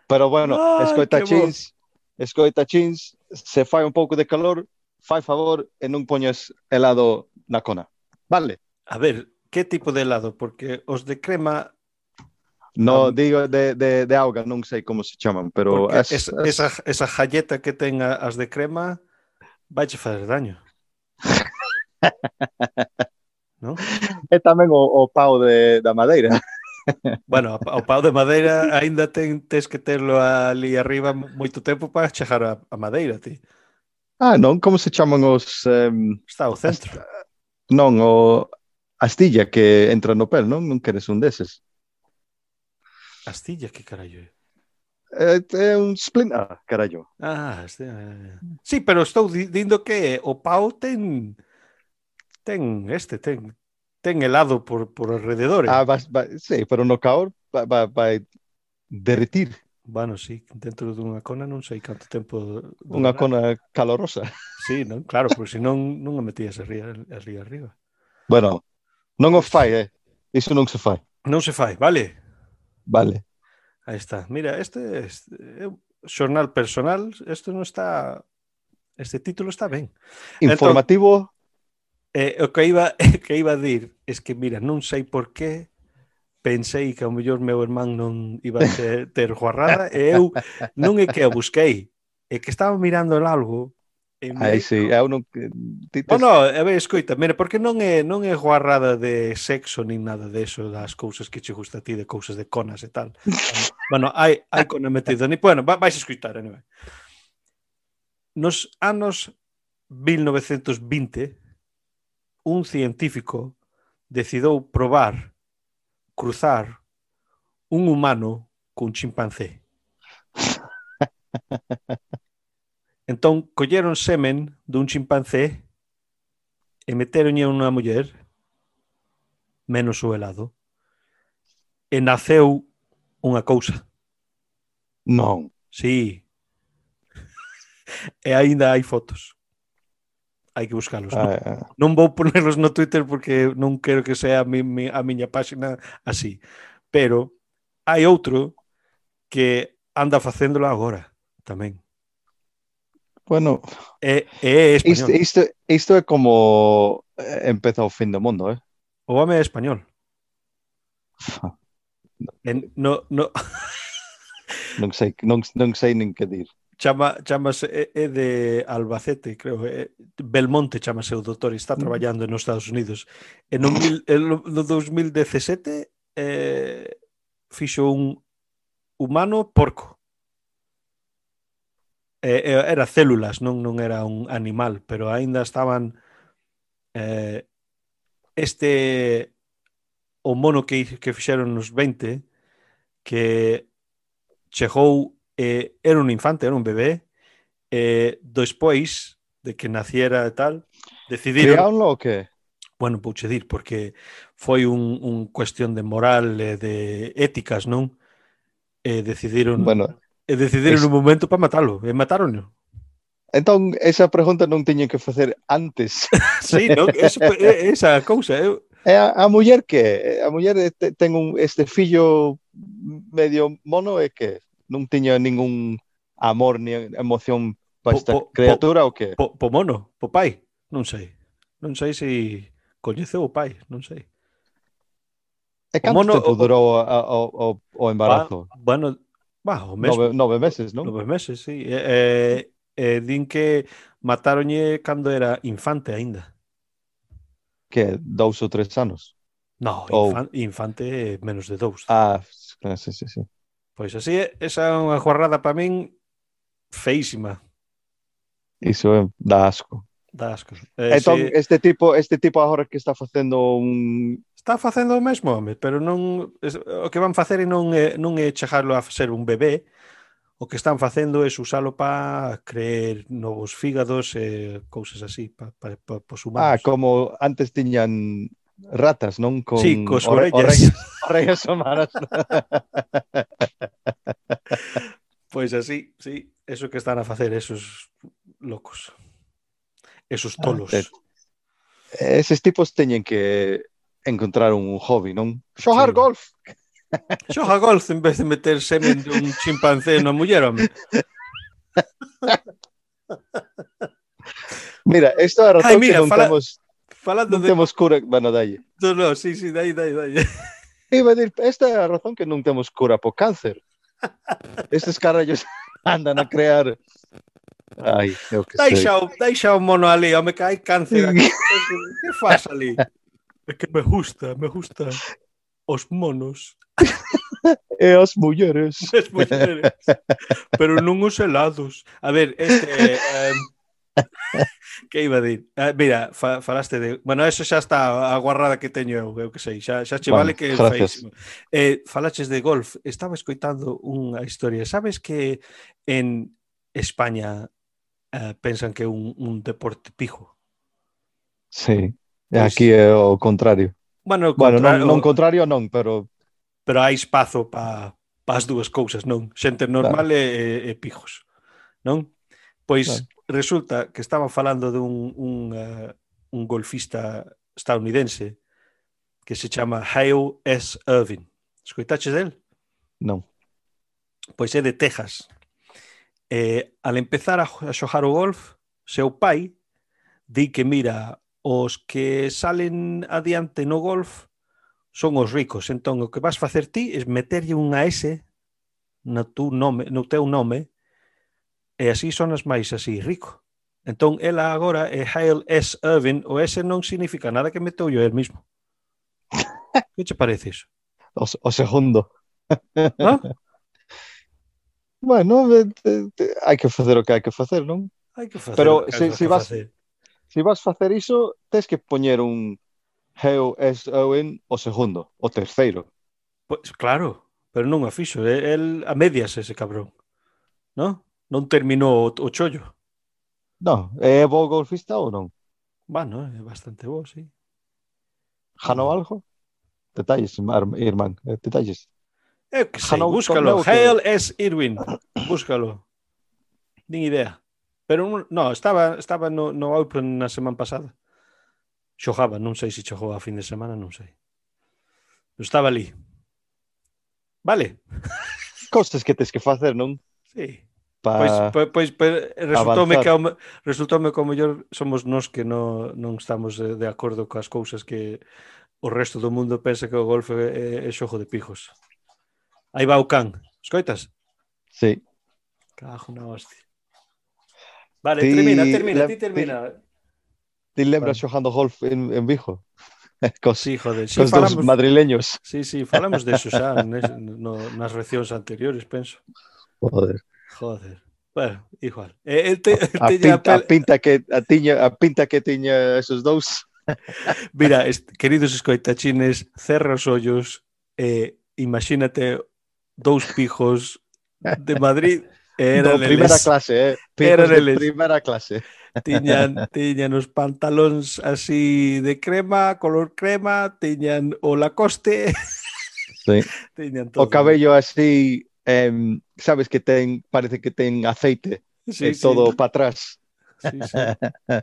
Pero bueno, Ay, escoita chins, escoita chins, se fai un pouco de calor, fai favor e non poñes helado na cona. Vale? A ver, que tipo de helado? Porque os de crema No, um, digo de, de, de auga, non sei como se chaman, pero es, es, esa, esa jalleta que ten as de crema vai fazer daño. no? É tamén o, o pau de, da madeira. Bueno, o pau de madeira aínda ten, tes que terlo ali arriba moito tempo para chegar a, a madeira, ti. Ah, non, como se chaman os... Um, Está o centro. As, non, o astilla que entra no pel, non? Non queres un deses. Astilla, que carallo é? É, é un splinter, ah, carallo. Ah, este... Eh. sí, pero estou dindo que o pau ten ten, este ten, ten helado por, por alrededor. Eh. Ah, va, va, sí, pero no caor va, va, vai derretir. Bueno, sí, dentro dunha cona non sei canto tempo... Unha cona calorosa. Sí, non? claro, porque senón non a metías ali, ali arriba. Bueno, non o fai, eh? Iso non se fai. Non se fai, vale? Vale. Aí está. Mira, este, este é un xornal personal, isto non está... Este título está ben. Entón- Informativo Eh, o que iba, que iba a dir es que, mira, non sei por qué pensei que ao mellor meu irmán non iba a ter, ter guarrada e eu non é que a busquei, é que estaba mirando en algo En Aí sí, eu non... Ti, oh, No, Bueno, a ver, escoita, mira, porque non é, non é guarrada de sexo nin nada deso das cousas que che gusta a ti, de cousas de conas e tal. bueno, hai, hai cona metido. Ni, bueno, vais a escoitar, anyway. Nos anos 1920, un científico decidou probar cruzar un humano cun chimpancé. Entón, colleron semen dun chimpancé e meteronlle unha muller menos o helado e naceu unha cousa. Non. Sí. E aínda hai fotos hai que buscalos. Ah, non, non vou ponerlos no Twitter porque non quero que sea a, mi, mi, a miña páxina así. Pero hai outro que anda facéndolo agora tamén. Bueno, é, é español. Isto, isto, isto é como eh, empeza o fin do mundo, eh? O home é español. en, no, no... non sei, non, non sei nin que dir chama, chamase é de Albacete, creo, é, Belmonte chamase o doutor, está traballando nos Estados Unidos. E no, mil, no 2017 eh, fixo un humano porco. Eh, era células, non non era un animal, pero aínda estaban eh, este o mono que, que fixeron nos 20 que chegou eh, era un infante, era un bebé, eh, despois de que naciera e tal, decidiron... Criáronlo o que? Bueno, vouche dir, porque foi un, un cuestión de moral e de éticas, non? E eh, decidiron... Bueno, eh, e decidiron es... un momento para matalo, e mataronlo. Entón, esa pregunta non tiñen que facer antes. sí, non? Eso, esa cousa. Eu... É A, a muller que? A muller te, ten un, este fillo medio mono e que? non tiña ningún amor ni emoción para esta po, po, criatura po, o que? Po, po mono, po pai, non sei. Non sei se coñeceu o pai, non sei. E canto mono, tempo durou o, o, o, o embarazo? Ba, bueno, ba, o mesmo. nove, nove meses, non? Nove meses, sí. E, eh, eh, din que mataronlle cando era infante aínda. Que dous ou tres anos? No, infan, ou... infante menos de dous. Ah, sí, sí, sí. Pois así é, esa é unha guarrada para min feísima. Iso é da asco. Da asco. Eh, entón, si... este tipo, este tipo agora que está facendo un Está facendo o mesmo, home, pero non o que van facer non é non é chegarlo a ser un bebé. O que están facendo é usalo para creer novos fígados e cousas así para pa, pa, pa, pa Ah, como antes tiñan ratas, non con sí, cos orellas. orellas, humanas. pois pues así, sí, eso que están a facer esos locos. Esos ah, tolos. Ah, eses tipos teñen que encontrar un hobby, non? Xogar sí. golf. Xoga golf en vez de meter semen de un chimpancé na muller, home. Mira, isto é a razón Ay, mira, que non fala... temos Falando non de... temos cura, bueno, dalle. No, no, sí, sí, dai, dai, dai. Iba a dir, esta é a razón que non temos cura po cáncer. Estes carallos andan a crear Ai, eu que dai xa, o, dai xa o mono ali, home, que hai cáncer aquí. que faz ali? É que me gusta, me gusta os monos. e as mulleres. As mulleres. Pero non os helados. A ver, este... Eh, que iba a dir? Ah, mira, fa, falaste de... Bueno, eso xa está a guarrada que teño eu, eu que sei, xa, xa che vale bueno, que é feísimo. Eh, falaches de golf, estaba escoitando unha historia. Sabes que en España eh, pensan que é un, un deporte pijo? Sí, pues... aquí é o contrario. Bueno, contrario... bueno non, non contrario non, pero... Pero hai espazo para pa as dúas cousas, non? Xente normal claro. e, e pijos, non? Pois... Claro resulta que estaban falando dun un, uh, un golfista estadounidense que se chama Hale S. Irving. Escoitaches del? Non. Pois é de Texas. Eh, al empezar a xojar o golf, seu pai di que mira, os que salen adiante no golf son os ricos. Entón, o que vas facer ti é meterlle unha S no, tu nome, no teu nome E así sonas máis así rico. Entón, ela agora é Hale S. Irving, o S non significa nada que meteu el mismo. que che parece iso? O, o segundo. ¿No? Ah? bueno, de, de, de, hai que facer o que hai que facer, non? Hai que facer Pero que se, se, vas, facer. se vas facer iso, tes que poñer un Hale S. Irving o segundo, o terceiro. Pois pues, claro, pero non a fixo, el a medias ese cabrón. ¿No? non terminou eh, o chollo. Non, é bo golfista ou non? Bueno, é bastante bo, sí. Janou algo? Detalles, Irman, eh, detalles. Eu que sei, Janou búscalo. Que... Hale S. Irwin, búscalo. Nin idea. Pero non, no, estaba, estaba no, no Open na semana pasada. Xogaba, non sei se xogou a fin de semana, non sei. Pero estaba ali. Vale. Cosas que tens que facer, non? Sí pa... Pois, pois, pois, pois resultoume que ao, resultoume que ao mellor somos nós que no, non estamos de acordo coas cousas que o resto do mundo pensa que o golfe é, é xogo de pijos. Aí va o can. Escoitas? Sí. Cajo na hostia. Vale, ti, termina, termina, ti termina. Ti, ti lembras vale. xogando golf en, en Vijo? cos, sí, joder, sí, cos falamos, dos madrileños. Sí, sí, falamos de xa no, nas reaccións anteriores, penso. Joder. Joder. Bueno, igual. Eh, el te, el a, pinta, pel... a, pinta que, a, tiña, a pinta que tiña esos dous. Mira, est, queridos escoitachines, cerra os ollos e eh, imagínate dous pijos de Madrid era no, primeira clase, eh? Era de primeira clase. Tiñan, tiñan os pantalóns así de crema, color crema, tiñan o Lacoste. Sí. Tiñan todo. O cabello así eh, sabes que ten, parece que ten aceite sí, eh, sí. todo para atrás. Sí, sí.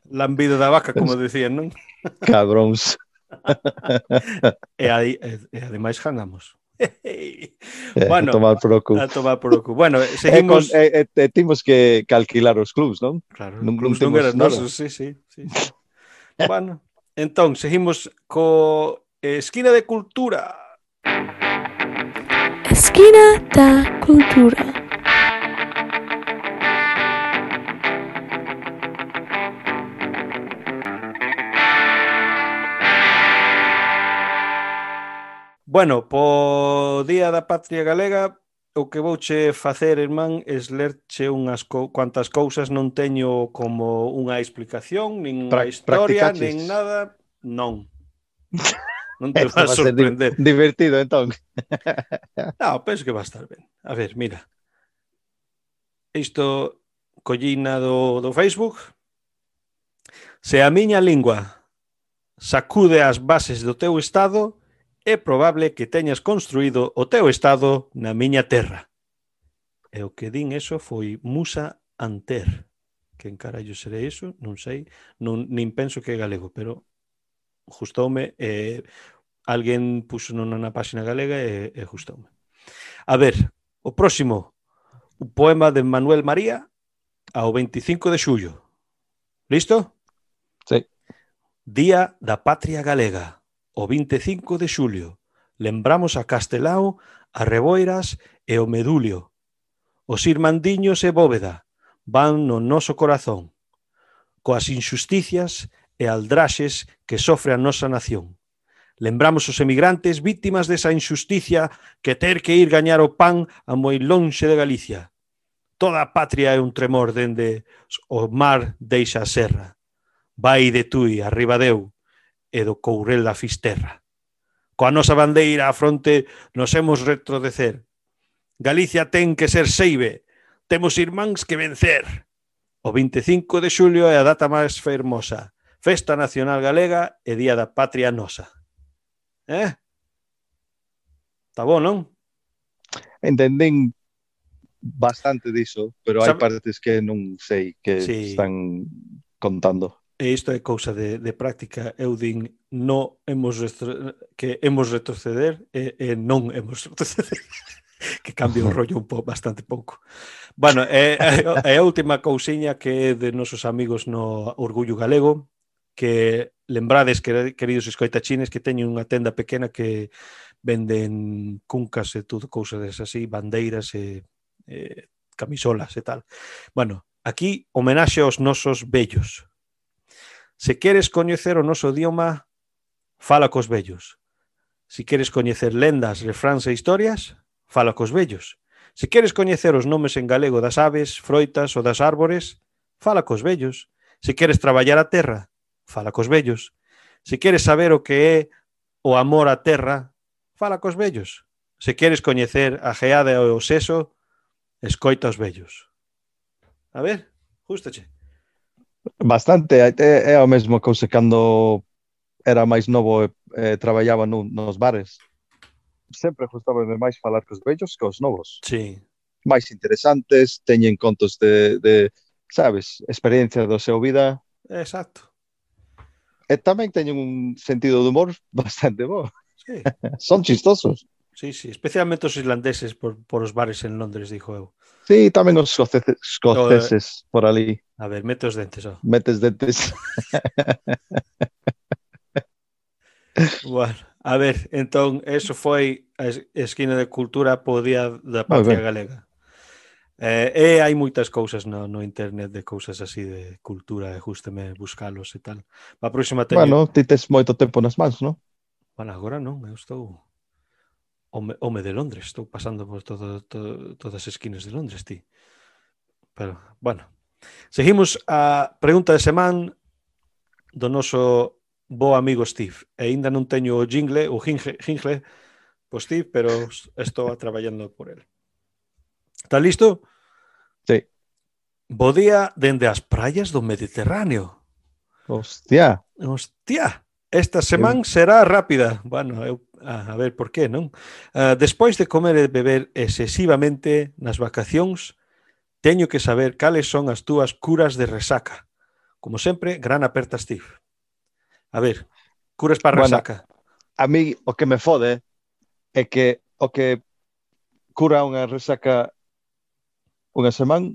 Lambido da vaca, como dicían, non? Cabróns. e, aí, e, e ademais jangamos. Eh, bueno, a tomar por o cu. A tomar por o cu. Bueno, eh, seguimos... E, con, eh, e, e, timos que calcular os clubs, non? Claro, non, clubs non eran nosos, sí, sí. sí. bueno, entón, seguimos co Esquina de Cultura. Esquina de Cultura. Esquina da Cultura. Bueno, po Día da Patria Galega o que vouche facer, irmán, é lerche unhas co cuantas cousas non teño como unha explicación, nin unha historia, nin nada, non. non te Esto va a sorprender. Divertido, entón. no, penso que va a estar ben. A ver, mira. Isto collina do, do Facebook. Se a miña lingua sacude as bases do teu estado, é probable que teñas construído o teu estado na miña terra. E o que din eso foi Musa Anter. Que en carallo será iso? Non sei. Non, nin penso que é galego, pero gustoume e eh, alguén puxo non na páxina galega e, e gustoume. A ver, o próximo, o poema de Manuel María ao 25 de xullo. Listo? Sí. Día da Patria Galega, o 25 de xulio. Lembramos a Castelao, a Reboiras e o Medulio. Os irmandiños e Bóveda van no noso corazón. Coas injusticias e aldraxes que sofre a nosa nación. Lembramos os emigrantes vítimas desa injusticia que ter que ir gañar o pan a moi lonxe de Galicia. Toda a patria é un tremor dende o mar deixa a serra. Vai de Tui, arriba deu, e do Courel da Fisterra. Coa nosa bandeira a fronte nos hemos retrodecer. Galicia ten que ser seibe, temos irmáns que vencer. O 25 de xulio é a data máis fermosa Festa Nacional Galega e Día da Patria Nosa. Eh? Está bon, non? Entendín bastante diso, pero hai partes que non sei que sí. están contando. E isto é cousa de, de práctica. Eu din, no hemos retro, que hemos retroceder e, e non hemos retroceder. que cambia o rollo un po, bastante pouco. Bueno, é, é a última cousiña que é de nosos amigos no Orgullo Galego, que lembrades, queridos escoitachines, que teñen unha tenda pequena que venden cuncas e tudo, cousas así, bandeiras e, e camisolas e tal. Bueno, aquí homenaxe aos nosos vellos. Se queres coñecer o noso idioma, fala cos vellos. Se queres coñecer lendas, refráns e historias, fala cos vellos. Se queres coñecer os nomes en galego das aves, froitas ou das árbores, fala cos vellos. Se queres traballar a terra, fala cos vellos. Se queres saber o que é o amor á terra, fala cos vellos. Se queres coñecer a geada e o seso, escoita os vellos. A ver, justache. Bastante, é, é a mesma cousa cando era máis novo e eh, traballaba nun, nos bares. Sempre gustaba máis falar cos vellos que os novos. Sí. Máis interesantes, teñen contos de, de sabes, experiencia do seu vida. Exacto e tamén teñen un sentido de humor bastante bo. Sí. Son chistosos. Sí, sí, especialmente os islandeses por, por os bares en Londres, dixo eu. Sí, tamén os escoceses, escoceses no, por ali. A ver, mete os dentes. Oh. Metes dentes. bueno, a ver, entón, eso foi a esquina de cultura podía da patria galega. Eh, eh e hai moitas cousas no, no internet de cousas así de cultura e justeme buscalos e tal. A próxima teño... Bueno, ti tes moito tempo nas mans, non? Bueno, agora non, eu estou home, home de Londres, estou pasando por todo, todo, todas as esquinas de Londres, ti. Pero, bueno. Seguimos a pregunta de semana do noso bo amigo Steve. E ainda non teño o jingle, o jingle, jingle, o Steve, pero estou traballando por ele. Está listo? Sí. Bo día dende as praias do Mediterráneo. Hostia. Hostia. Esta semana eu... será rápida. Bueno, eu, ah, a ver por qué, non? Uh, despois de comer e beber excesivamente nas vacacións, teño que saber cales son as túas curas de resaca. Como sempre, gran aperta, Steve. A ver, curas para bueno, resaca. A mí o que me fode é que o que cura unha resaca unha semana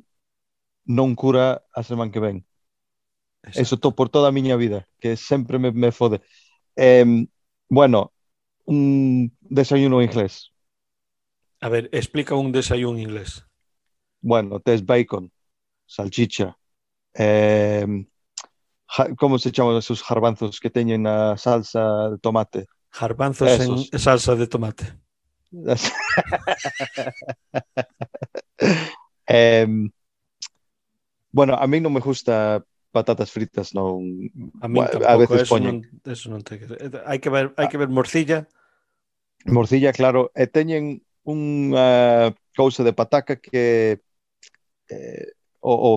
non cura a semana que ven. Exacto. Eso to, por toda a miña vida, que sempre me, me fode. Eh, bueno, un desayuno inglés. A ver, explica un desayuno inglés. Bueno, tes bacon, salchicha, eh, como se chaman esos garbanzos que teñen a salsa de tomate? Garbanzos esos. en salsa de tomate. Eh, bueno, a mí non me gusta patatas fritas non a, mí tampouco, a veces eso poñen non, eso non te... Eh, hai que ver hai que ver morcilla. Morcilla claro. E teñen unha cousa de pataca que eh, o, o,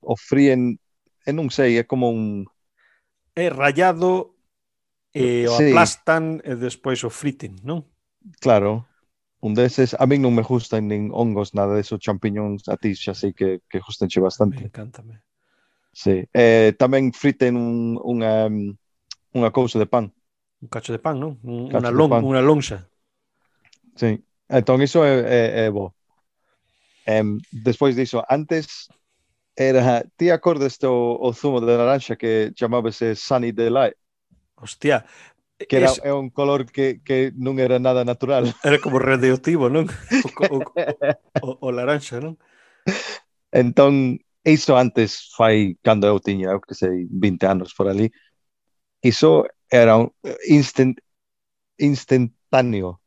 o fríen e non sei, é como un é rayado e eh, o sí. aplastan e despois o friten, non? Claro, undeses. A min non me gustan nin hongos, nada deso, champiñóns a ti xa sei que, que gustenche bastante. Me encántame. Sí. Eh, tamén friten un, unha, unha cousa de pan. Un cacho de pan, non? Un, unha, long, pan. unha lonxa. Sí. Entón, iso é, é, é bo. Um, despois diso, antes era, ti acordes do o zumo de naranja que chamábase eh, Sunny Delight? Hostia, que era, es... é un color que, que non era nada natural. Era como radioactivo, non? O, o, o, o laranxa, non? Entón, iso antes fai cando eu tiña, eu que sei, 20 anos por ali. Iso era un instant, instantáneo.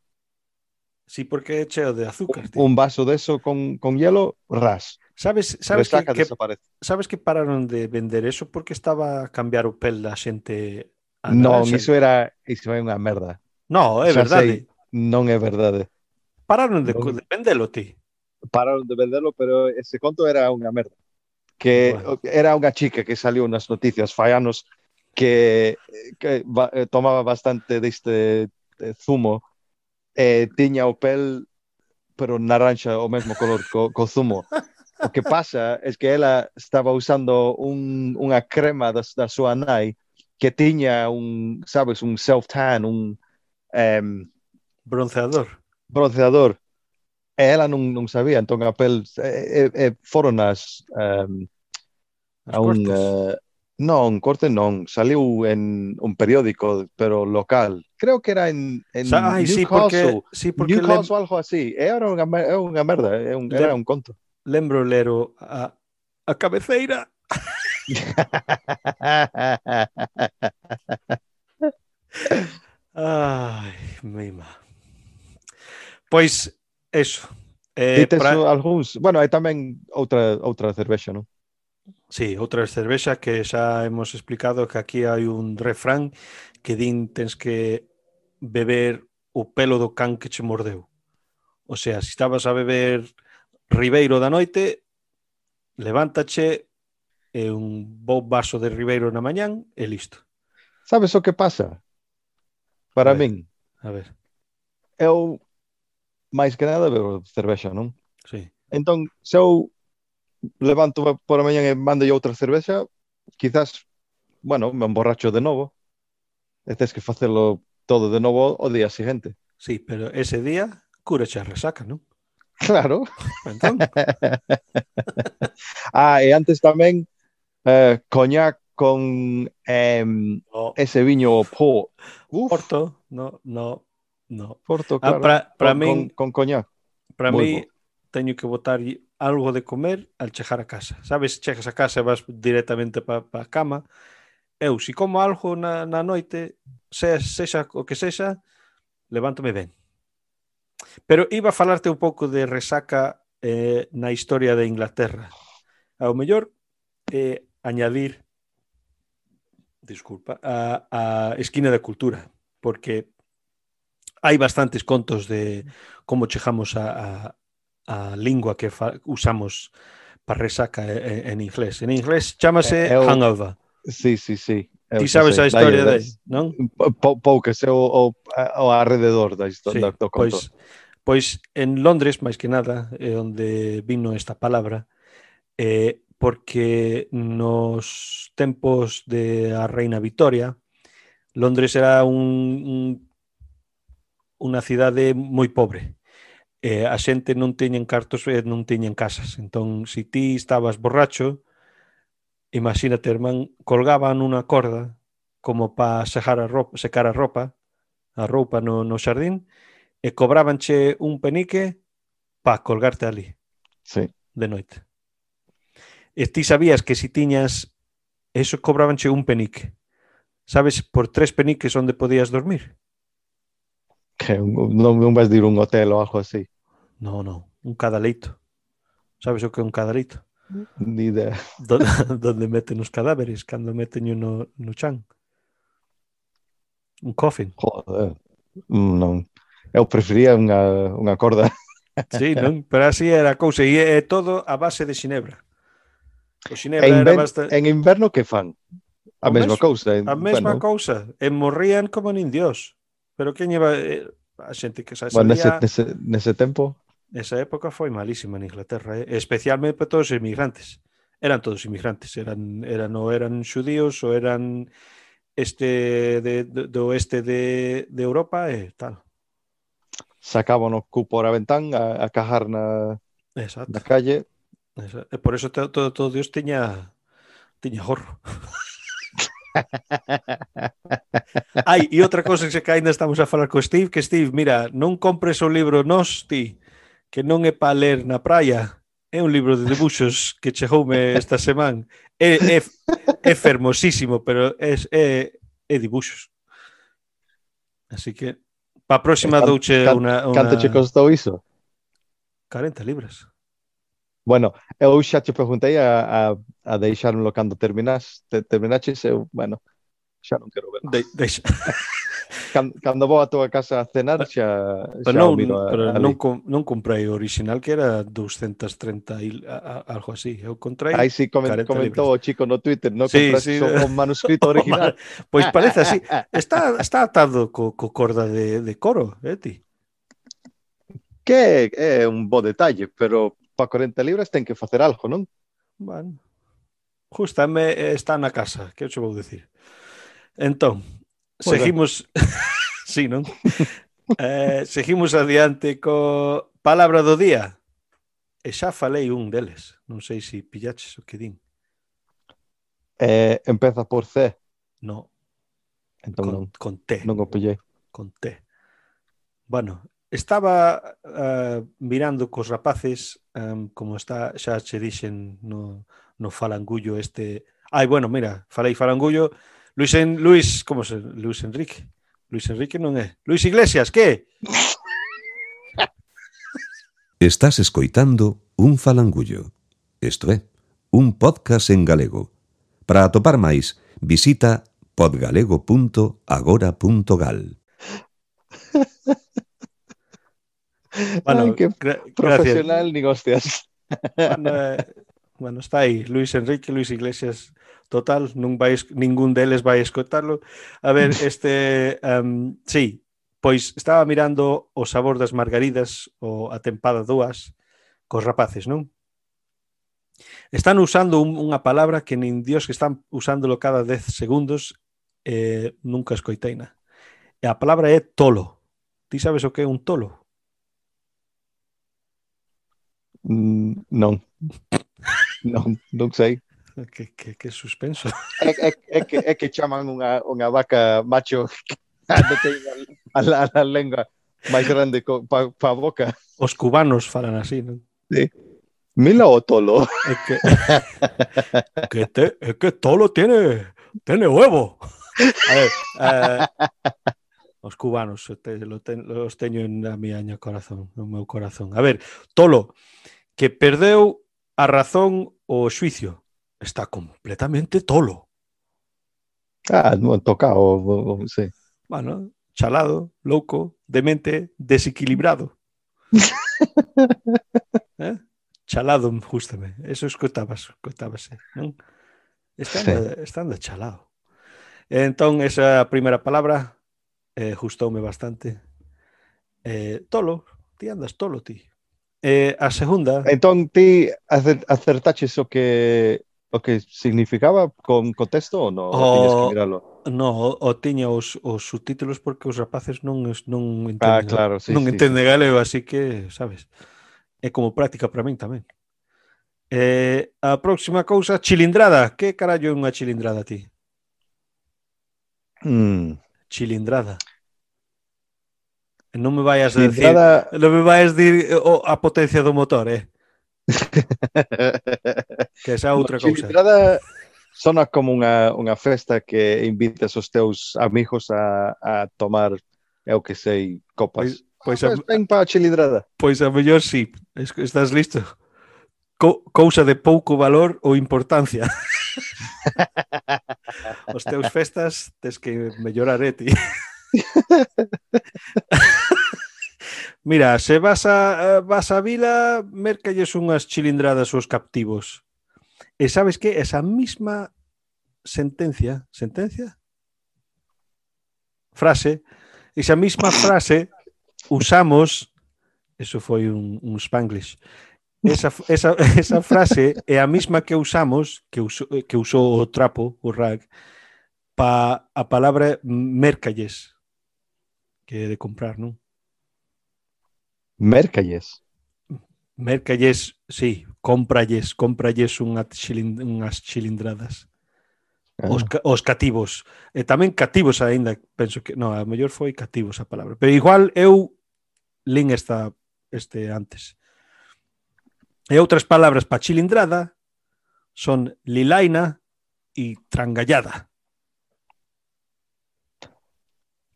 Sí, porque é cheo de azúcar. Tío. Un vaso deso con, con hielo, ras. Sabes, sabes Resaca que, que sabes que pararon de vender eso porque estaba a cambiar o pel da xente Ah, non, iso era iso é unha merda. No, é Xa verdade. Sei, non é verdade. Pararon de, non... de vendelo ti. Pararon de vendelo, pero ese conto era unha merda. Que bueno. era unha chica que saliu nas noticias fai anos que, que ba, eh, tomaba bastante deste eh, zumo e tiña o pel pero naranja o mesmo color co, co zumo. O que pasa é es que ela estaba usando un, unha crema da, da súa nai que tiña un, sabes, un self-tan, un... Um, bronceador. Bronceador. E ela non, non sabía, entón a pel... E, e, foron as... Um, as a un, uh, non, corte non. Saliu en un periódico, pero local. Creo que era en, en Sa Ay, sí, porque, o, sí, porque New lem... ou algo así. E era unha, era unha merda, era un, era un conto. Lembro lero a, a cabeceira. Ai, mima. Pois, eso. Eh, Dites pra... algúns... Bueno, hai tamén outra, outra cervexa, non? Sí, outra cervexa que xa hemos explicado que aquí hai un refrán que din tens que beber o pelo do can que che mordeu. O sea, se si estabas a beber Ribeiro da noite, levántache, e un bo vaso de Ribeiro na mañán e listo. Sabes o que pasa? Para a ver, min. A ver. Eu máis que nada bebo cervexa, non? Sí. Entón, se eu levanto por a mañán e mando outra cervexa, quizás, bueno, me emborracho de novo. E tens que facelo todo de novo o día seguinte. Sí, pero ese día cura xa resaca, non? Claro. Entón. ah, e antes tamén eh, coñac con eh, no. ese viño port. Uf. Porto, no, no, no. Porto, ah, claro. Ah, para, para con, mí, con, con, coñac. Para mí, bueno. teño que botar algo de comer al chejar a casa. Sabes, chejas a casa e vas directamente para pa a cama. Eu, se si como algo na, na noite, sexa, sexa o que sexa, levántome ben. Pero iba a falarte un pouco de resaca eh, na historia de Inglaterra. Ao mellor, eh, añadir, disculpa, a, a Esquina da Cultura, porque hai bastantes contos de como chejamos a, a, a lingua que fa, usamos para resaca en, en inglés. En inglés chamase eu, hangover. Sí, sí, sí. Eu Ti sabes sei. a historia dai, non? Pou, poucas, é o, o, o alrededor da historia sí, do conto. Pois, pois en Londres, máis que nada, é onde vino esta palabra, eh, porque nos tempos de a Reina Victoria, Londres era un, un unha cidade moi pobre. Eh, a xente non teñen cartos e non teñen casas. Entón, se ti estabas borracho, imagínate, irmán, colgaban unha corda como para secar a roupa, secar a roupa, a roupa no, no xardín, e cobrabanche un penique para colgarte ali. Sí. De noite. E ti sabías que si tiñas eso cobrábanche un penique. Sabes, por tres peniques onde podías dormir. Que non, non vas dir un hotel ou algo así. No, no, un cadaleito. Sabes o que é un cadaleito? Ni idea. Do, donde meten os cadáveres, cando meten no, no chan. Un coffin. Joder, non. Eu prefería unha, unha corda. Sí, non? Pero así era a cousa. E é todo a base de Xinebra. O Xinebra en, era bastante... en inverno que fan? A o mesma mes... cousa. En... A mesma bueno. cousa. E morrían como nin dios. Pero quen iba... Eh, a xente que xa. Bueno, nese, nese, nese tempo... Esa época foi malísima en Inglaterra, eh? especialmente para todos os emigrantes. Eran todos emigrantes, eran, eran ou eran xudíos ou eran este de, de, do oeste de, de Europa e eh, tal. Sacaban o cu por a ventán a, a cajar na, Exacto. na calle E por eso todo, todo, todo Dios tiña tiña gorro. Ai, e outra cosa que ainda estamos a falar co Steve, que Steve, mira, non compres o libro nos ti, que non é para ler na praia, é un libro de debuxos que chegoume esta semana. É, é, é fermosísimo, pero é, é, é dibuxos. Así que, pa próxima eh, can, douche can, una, una... Canto che costou iso? 40 libras. Bueno, eu xa te preguntei a, a, a deixármelo cando terminas, te, terminaches, eu, bueno, xa non quero ver. De, deixa. cando, cando vou a tua casa a cenar xa, xa pero non, miro a, pero a non, com, non comprei o original que era 230 il, a, a, algo así. Eu comprei aí sí coment, comentou o chico no Twitter non sí, compras sí. o, o manuscrito original. pois parece así. Está, está atado co, co corda de, de coro eh, ti. Que é un bo detalle pero para 40 libras ten que facer algo, non? Bueno, justame eh, está na casa, que che vou dicir. Entón, ben. seguimos... sí, non? eh, seguimos adiante co palabra do día. E xa falei un deles. Non sei se pillaches o que din. Eh, empeza por C, No, entón non, con, con T. non o pillei. con T. Bueno, Estaba uh, mirando cos rapaces, um, como está xa che dixen no, no falangullo este... Ai, bueno, mira, falei falangullo. Luis, en, Luis como se... Luis Enrique. Luis Enrique non é. Luis Iglesias, que? Estás escoitando un falangullo. Isto é, un podcast en galego. Para atopar máis, visita podgalego.agora.gal. Bueno, Ay, qué gra profesional gracias. ni hostias. Bueno, eh, bueno, está aí, Luis Enrique, Luis Iglesias, total, non vai, ningún deles vai escotarlo. A ver, este, um, sí, pois estaba mirando o sabor das margaridas o a tempada dúas cos rapaces, non? Están usando un, unha palabra que nin dios que están usándolo cada 10 segundos eh, nunca escoiteina. E a palabra é tolo. Ti sabes o que é un tolo? Mm, Não. non, non sei. Que, que, que suspenso. É, é, é, que, é que chaman unha, unha vaca macho cando ten a, a, a, a lengua máis grande pa, pa boca. Os cubanos falan así, non? Sí. Mila o tolo. É que, que, te, é que tolo tiene, tiene huevo. A ver, eh, os cubanos los teño en a miña corazón, no meu corazón. A ver, Tolo, que perdeu a razón o xuicio. Está completamente tolo. Ah, non toca o, o, sí. Bueno, chalado, louco, demente, desequilibrado. eh? Chalado, justame. Eso escoitabas, escoitábase, non? Estando, estando chalado. Entón, esa primeira palabra eh, gustoume bastante. Eh, tolo, ti andas tolo ti. Eh, a segunda... Entón, ti acertaches o que o que significaba con contexto ou non? O, o no, o, o tiña os, os subtítulos porque os rapaces non non entenden, ah, claro, sí, non sí, entende sí. galego, así que, sabes, é como práctica para min tamén. Eh, a próxima cousa, chilindrada. Que carallo é unha chilindrada, ti? Hmm, Chilindrada. Non me vayas a decir, non me vayas dir oh, eh, a potencia do motor, eh. que esa outra cousa. Cilindrada sona como unha, unha festa que invitas os teus amigos a, a tomar, eu que sei, copas. Pois, pois ah, a, ven para a cilindrada. Pois a mellor sí, estás listo. Co, cousa de pouco valor ou importancia. os teus festas tes que mellorar, eh, ti. Mira, se vas a, eh, vas a vila, mercalles unhas chilindradas aos captivos. E sabes que esa misma sentencia, sentencia? Frase, esa misma frase usamos, eso foi un, un spanglish, Esa, esa, esa frase é a mesma que usamos, que, uso, que usou o trapo, o rag, pa a palabra mercalles, que é de comprar, non? Mercalles. Mercalles, sí, compralles, compralles unha xilind unhas xilindradas. Ah. Os, ca os cativos. E tamén cativos aínda, penso que, No, a mellor foi cativos a palabra. Pero igual eu lin esta este antes. E outras palabras para chilindrada son lilaina e trangallada.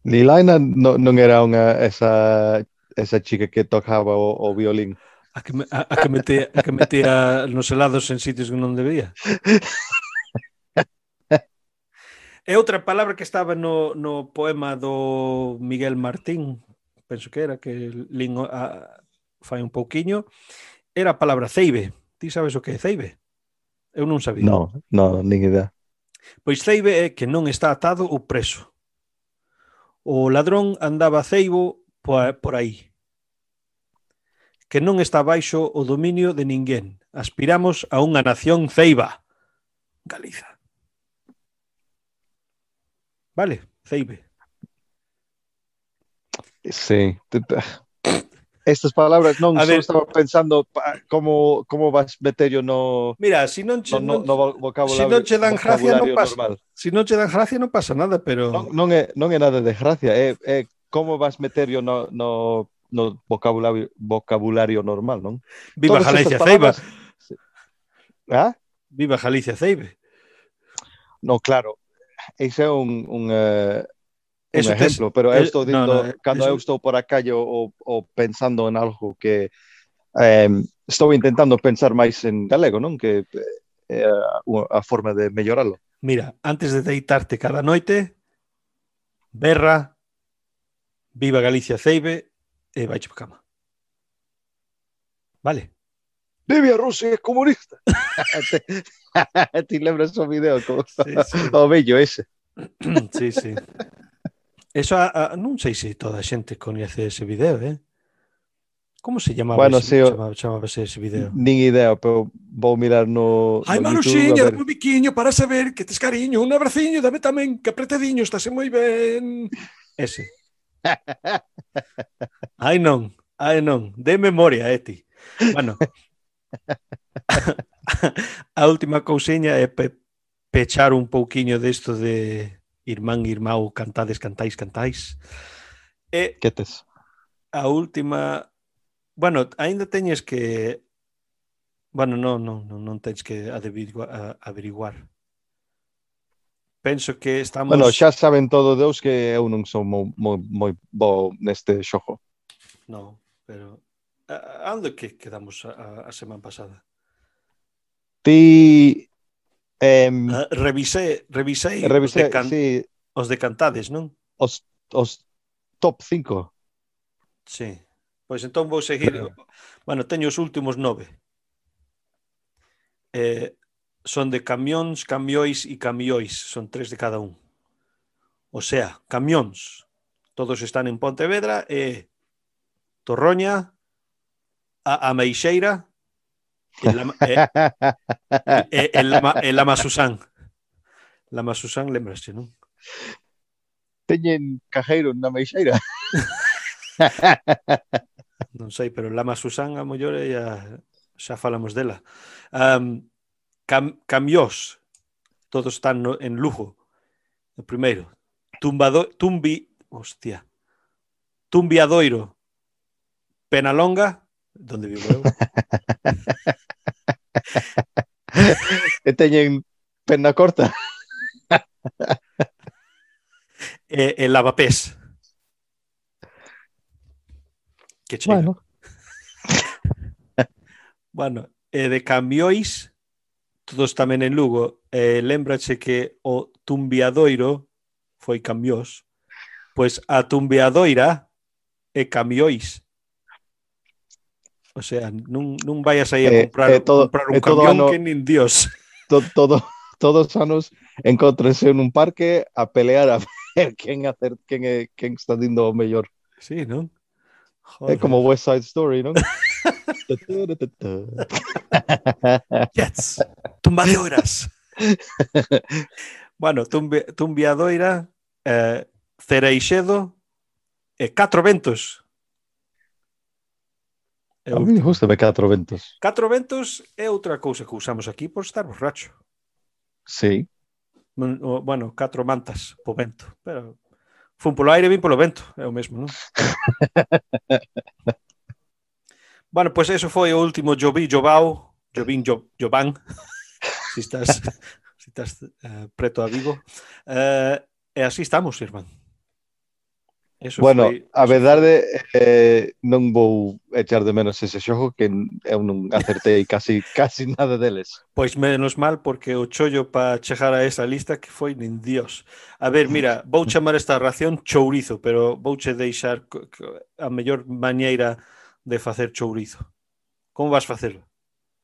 Lilaina no, non era unha esa esa chica que tocaba o, o violín. A que, a, a que metía, a que metía nos helados en sitios que non debía. E outra palabra que estaba no, no poema do Miguel Martín, penso que era, que lingo, a, fai un pouquiño, era a palabra ceibe. Ti sabes o que é ceibe? Eu non sabía. Non, non, nin idea. Pois ceibe é que non está atado o preso. O ladrón andaba ceibo por aí. Que non está baixo o dominio de ninguén. Aspiramos a unha nación ceiba. Galiza. Vale, ceibe. Sí estas palabras non a só ver, estaba pensando pa, como como vas meter yo no Mira, si non che, no, no, no vocabulario, si non che dan gracia non pasa. Normal. Si non che dan gracia non pasa nada, pero non, non é non é nada de gracia, é, é como vas meter yo no no no vocabulario vocabulario normal, non? Viva Todas Galicia palabras... Ceiba. Ah? Viva Galicia Ceibe. No, claro. Ese é un, un uh, un exemplo, pero eu estou no, dicindo, no, cando eso- eu estou por a calle ou, ou pensando en algo que eh, estou intentando pensar máis en galego, non? Que eh, é a, a forma de melloralo. Mira, antes de deitarte cada noite, berra, viva Galicia Ceibe e vai para cama. Vale. Vive Rusia é comunista. te, te lembras o video como Sí, sí. o bello ese. sí, sí. Eso a, a, non sei se toda a xente coñece ese video, eh? Como se chamaba, bueno, ese, sí, chamaba, chamabase ese video? Nin idea, pero vou mirar no Ai, no Maruxiña, dame un biquiño para saber que tes cariño, un abraciño, dame tamén, que apretadiño, estase moi ben. Ese. Ai non, ai non, de memoria, eh, Eti. Bueno. a última cousiña é pe, pechar un pouquiño desto de Irmán, irmão, cantades, cantais, cantais. E que tes? A última... Bueno, aínda teñes que... Bueno, non, non, non, non tens que averiguar, averiguar. Penso que estamos... Bueno, xa saben todo Deus que eu non sou moi, moi, moi bo neste xogo. Non, pero... A, a onde que quedamos a, a semana pasada? Ti Eh, uh, revisé, revisei revisé, os, de can, sí, os de cantades, non? Os, os top 5. Sí. Pois entón vou seguir. Pero... Bueno, teño os últimos nove. Eh, son de camións, camiois e camiois. Son tres de cada un. O sea, camións. Todos están en Pontevedra e eh, Torroña, a, a Meixeira E lama, e, eh, eh, eh, lama Susán. Lama Susán, lembrase, non? Teñen cajeiro na meixeira. non sei, pero Lama Susán a mellor ya, xa falamos dela. Um, cam, camiós, todos están no, en Lugo. O primeiro, tumbado, tumbi, hostia, tumbiadoiro, Penalonga, donde vivo eu, e teñen perna corta. e, e lavapés. Que chega. Bueno. bueno, e de cambiois, todos tamén en Lugo. E lembrache que o tumbiadoiro foi cambiós, pois a tumbiadoira e cambiois O sea, non, non vayas aí a eh, comprar, eh, todo, comprar un eh, todo camión ano, que nin Dios. To, todo, todos os anos encontrense nun parque a pelear a ver quen, hacer, quen, é, quen está dindo o mellor. Sí, non? Joder. É como West Side Story, non? yes! Tumbadoiras! bueno, tumbe, tumbiadoira, eh, cereixedo e catro ventos. É a mí gustame catro ventos. Catro ventos é outra cousa que usamos aquí por estar borracho. Sí. Bueno, catro mantas po vento, pero fun polo aire, vin polo vento, é o mesmo, non? bueno, pois pues eso foi o último Jovi Jovao, Jovín Jovan, si estás, si estás uh, preto a Vigo. Uh, e así estamos, irmán. Eso bueno, foi... a verdade eh, non vou echar de menos ese xogo que eu non acertei casi casi nada deles. Pois menos mal porque o chollo para chegar a esa lista que foi nin dios. A ver, mira, vou chamar esta ración chourizo, pero vouche deixar a mellor maneira de facer chourizo. Como vas facelo?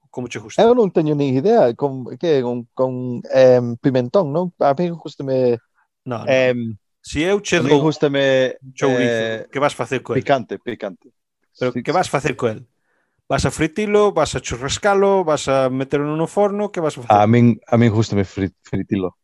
Como che gusta? Eu non teño nin idea con que con, con eh, pimentón, non? A mí gustame no, no. Eh, Si eu che dou gustame, chourizo, eh, que vas facer co el? Picante, picante. Pero sí, que vas facer co el? Vas a fritilo, vas a churrascalo, vas a meterlo no forno, que vas a facer? A min, a min gustame frit, fritilo.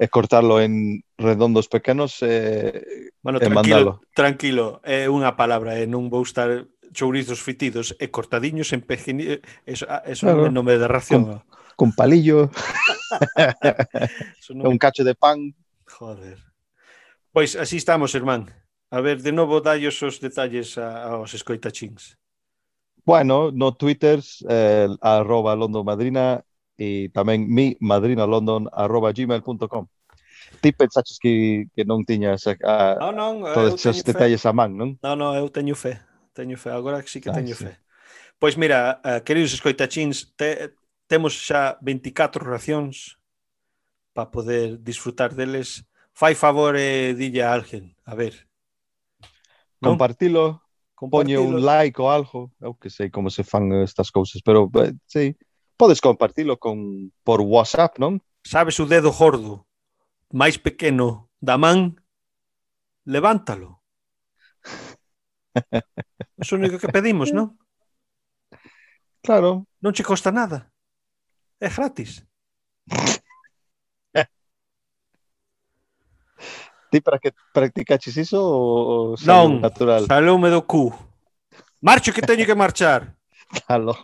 E cortarlo en redondos pequenos e, bueno, e tranquilo, mandalo. Tranquilo, é unha palabra, e non vou estar chourizos fritidos e cortadiños en pequeniños, eh, eso, ah, eso claro. non me da ración. Con, con palillo, un cacho de pan. Joder. Pois así estamos, irmán. A ver, de novo, dallos os detalles a, aos escoitachins. Bueno, no Twitter, eh, arroba londonmadrina e tamén mi madrinalondon arroba gmail.com Ti pensaches que, que non tiñas a, a, no, non, eh, todos os detalles a man, non? Non, non, eu teño fe. Teño fe, agora sí que ah, teño ah, fe. Sí. Pois mira, uh, queridos escoitachins, te, temos xa 24 racións para poder disfrutar deles fai favor e dille a alguén, a ver. Non? Compartilo, Compartilo. Poñe un like ou algo, eu que sei como se fan estas cousas, pero eh, sei, podes compartilo con por WhatsApp, non? Sabes o dedo gordo máis pequeno da man, levántalo. é o único que pedimos, non? Claro. Non che costa nada. É gratis. Ti practica hechizo o, non, natural? Salume do cu. Marcho que tengo que marchar. Aló.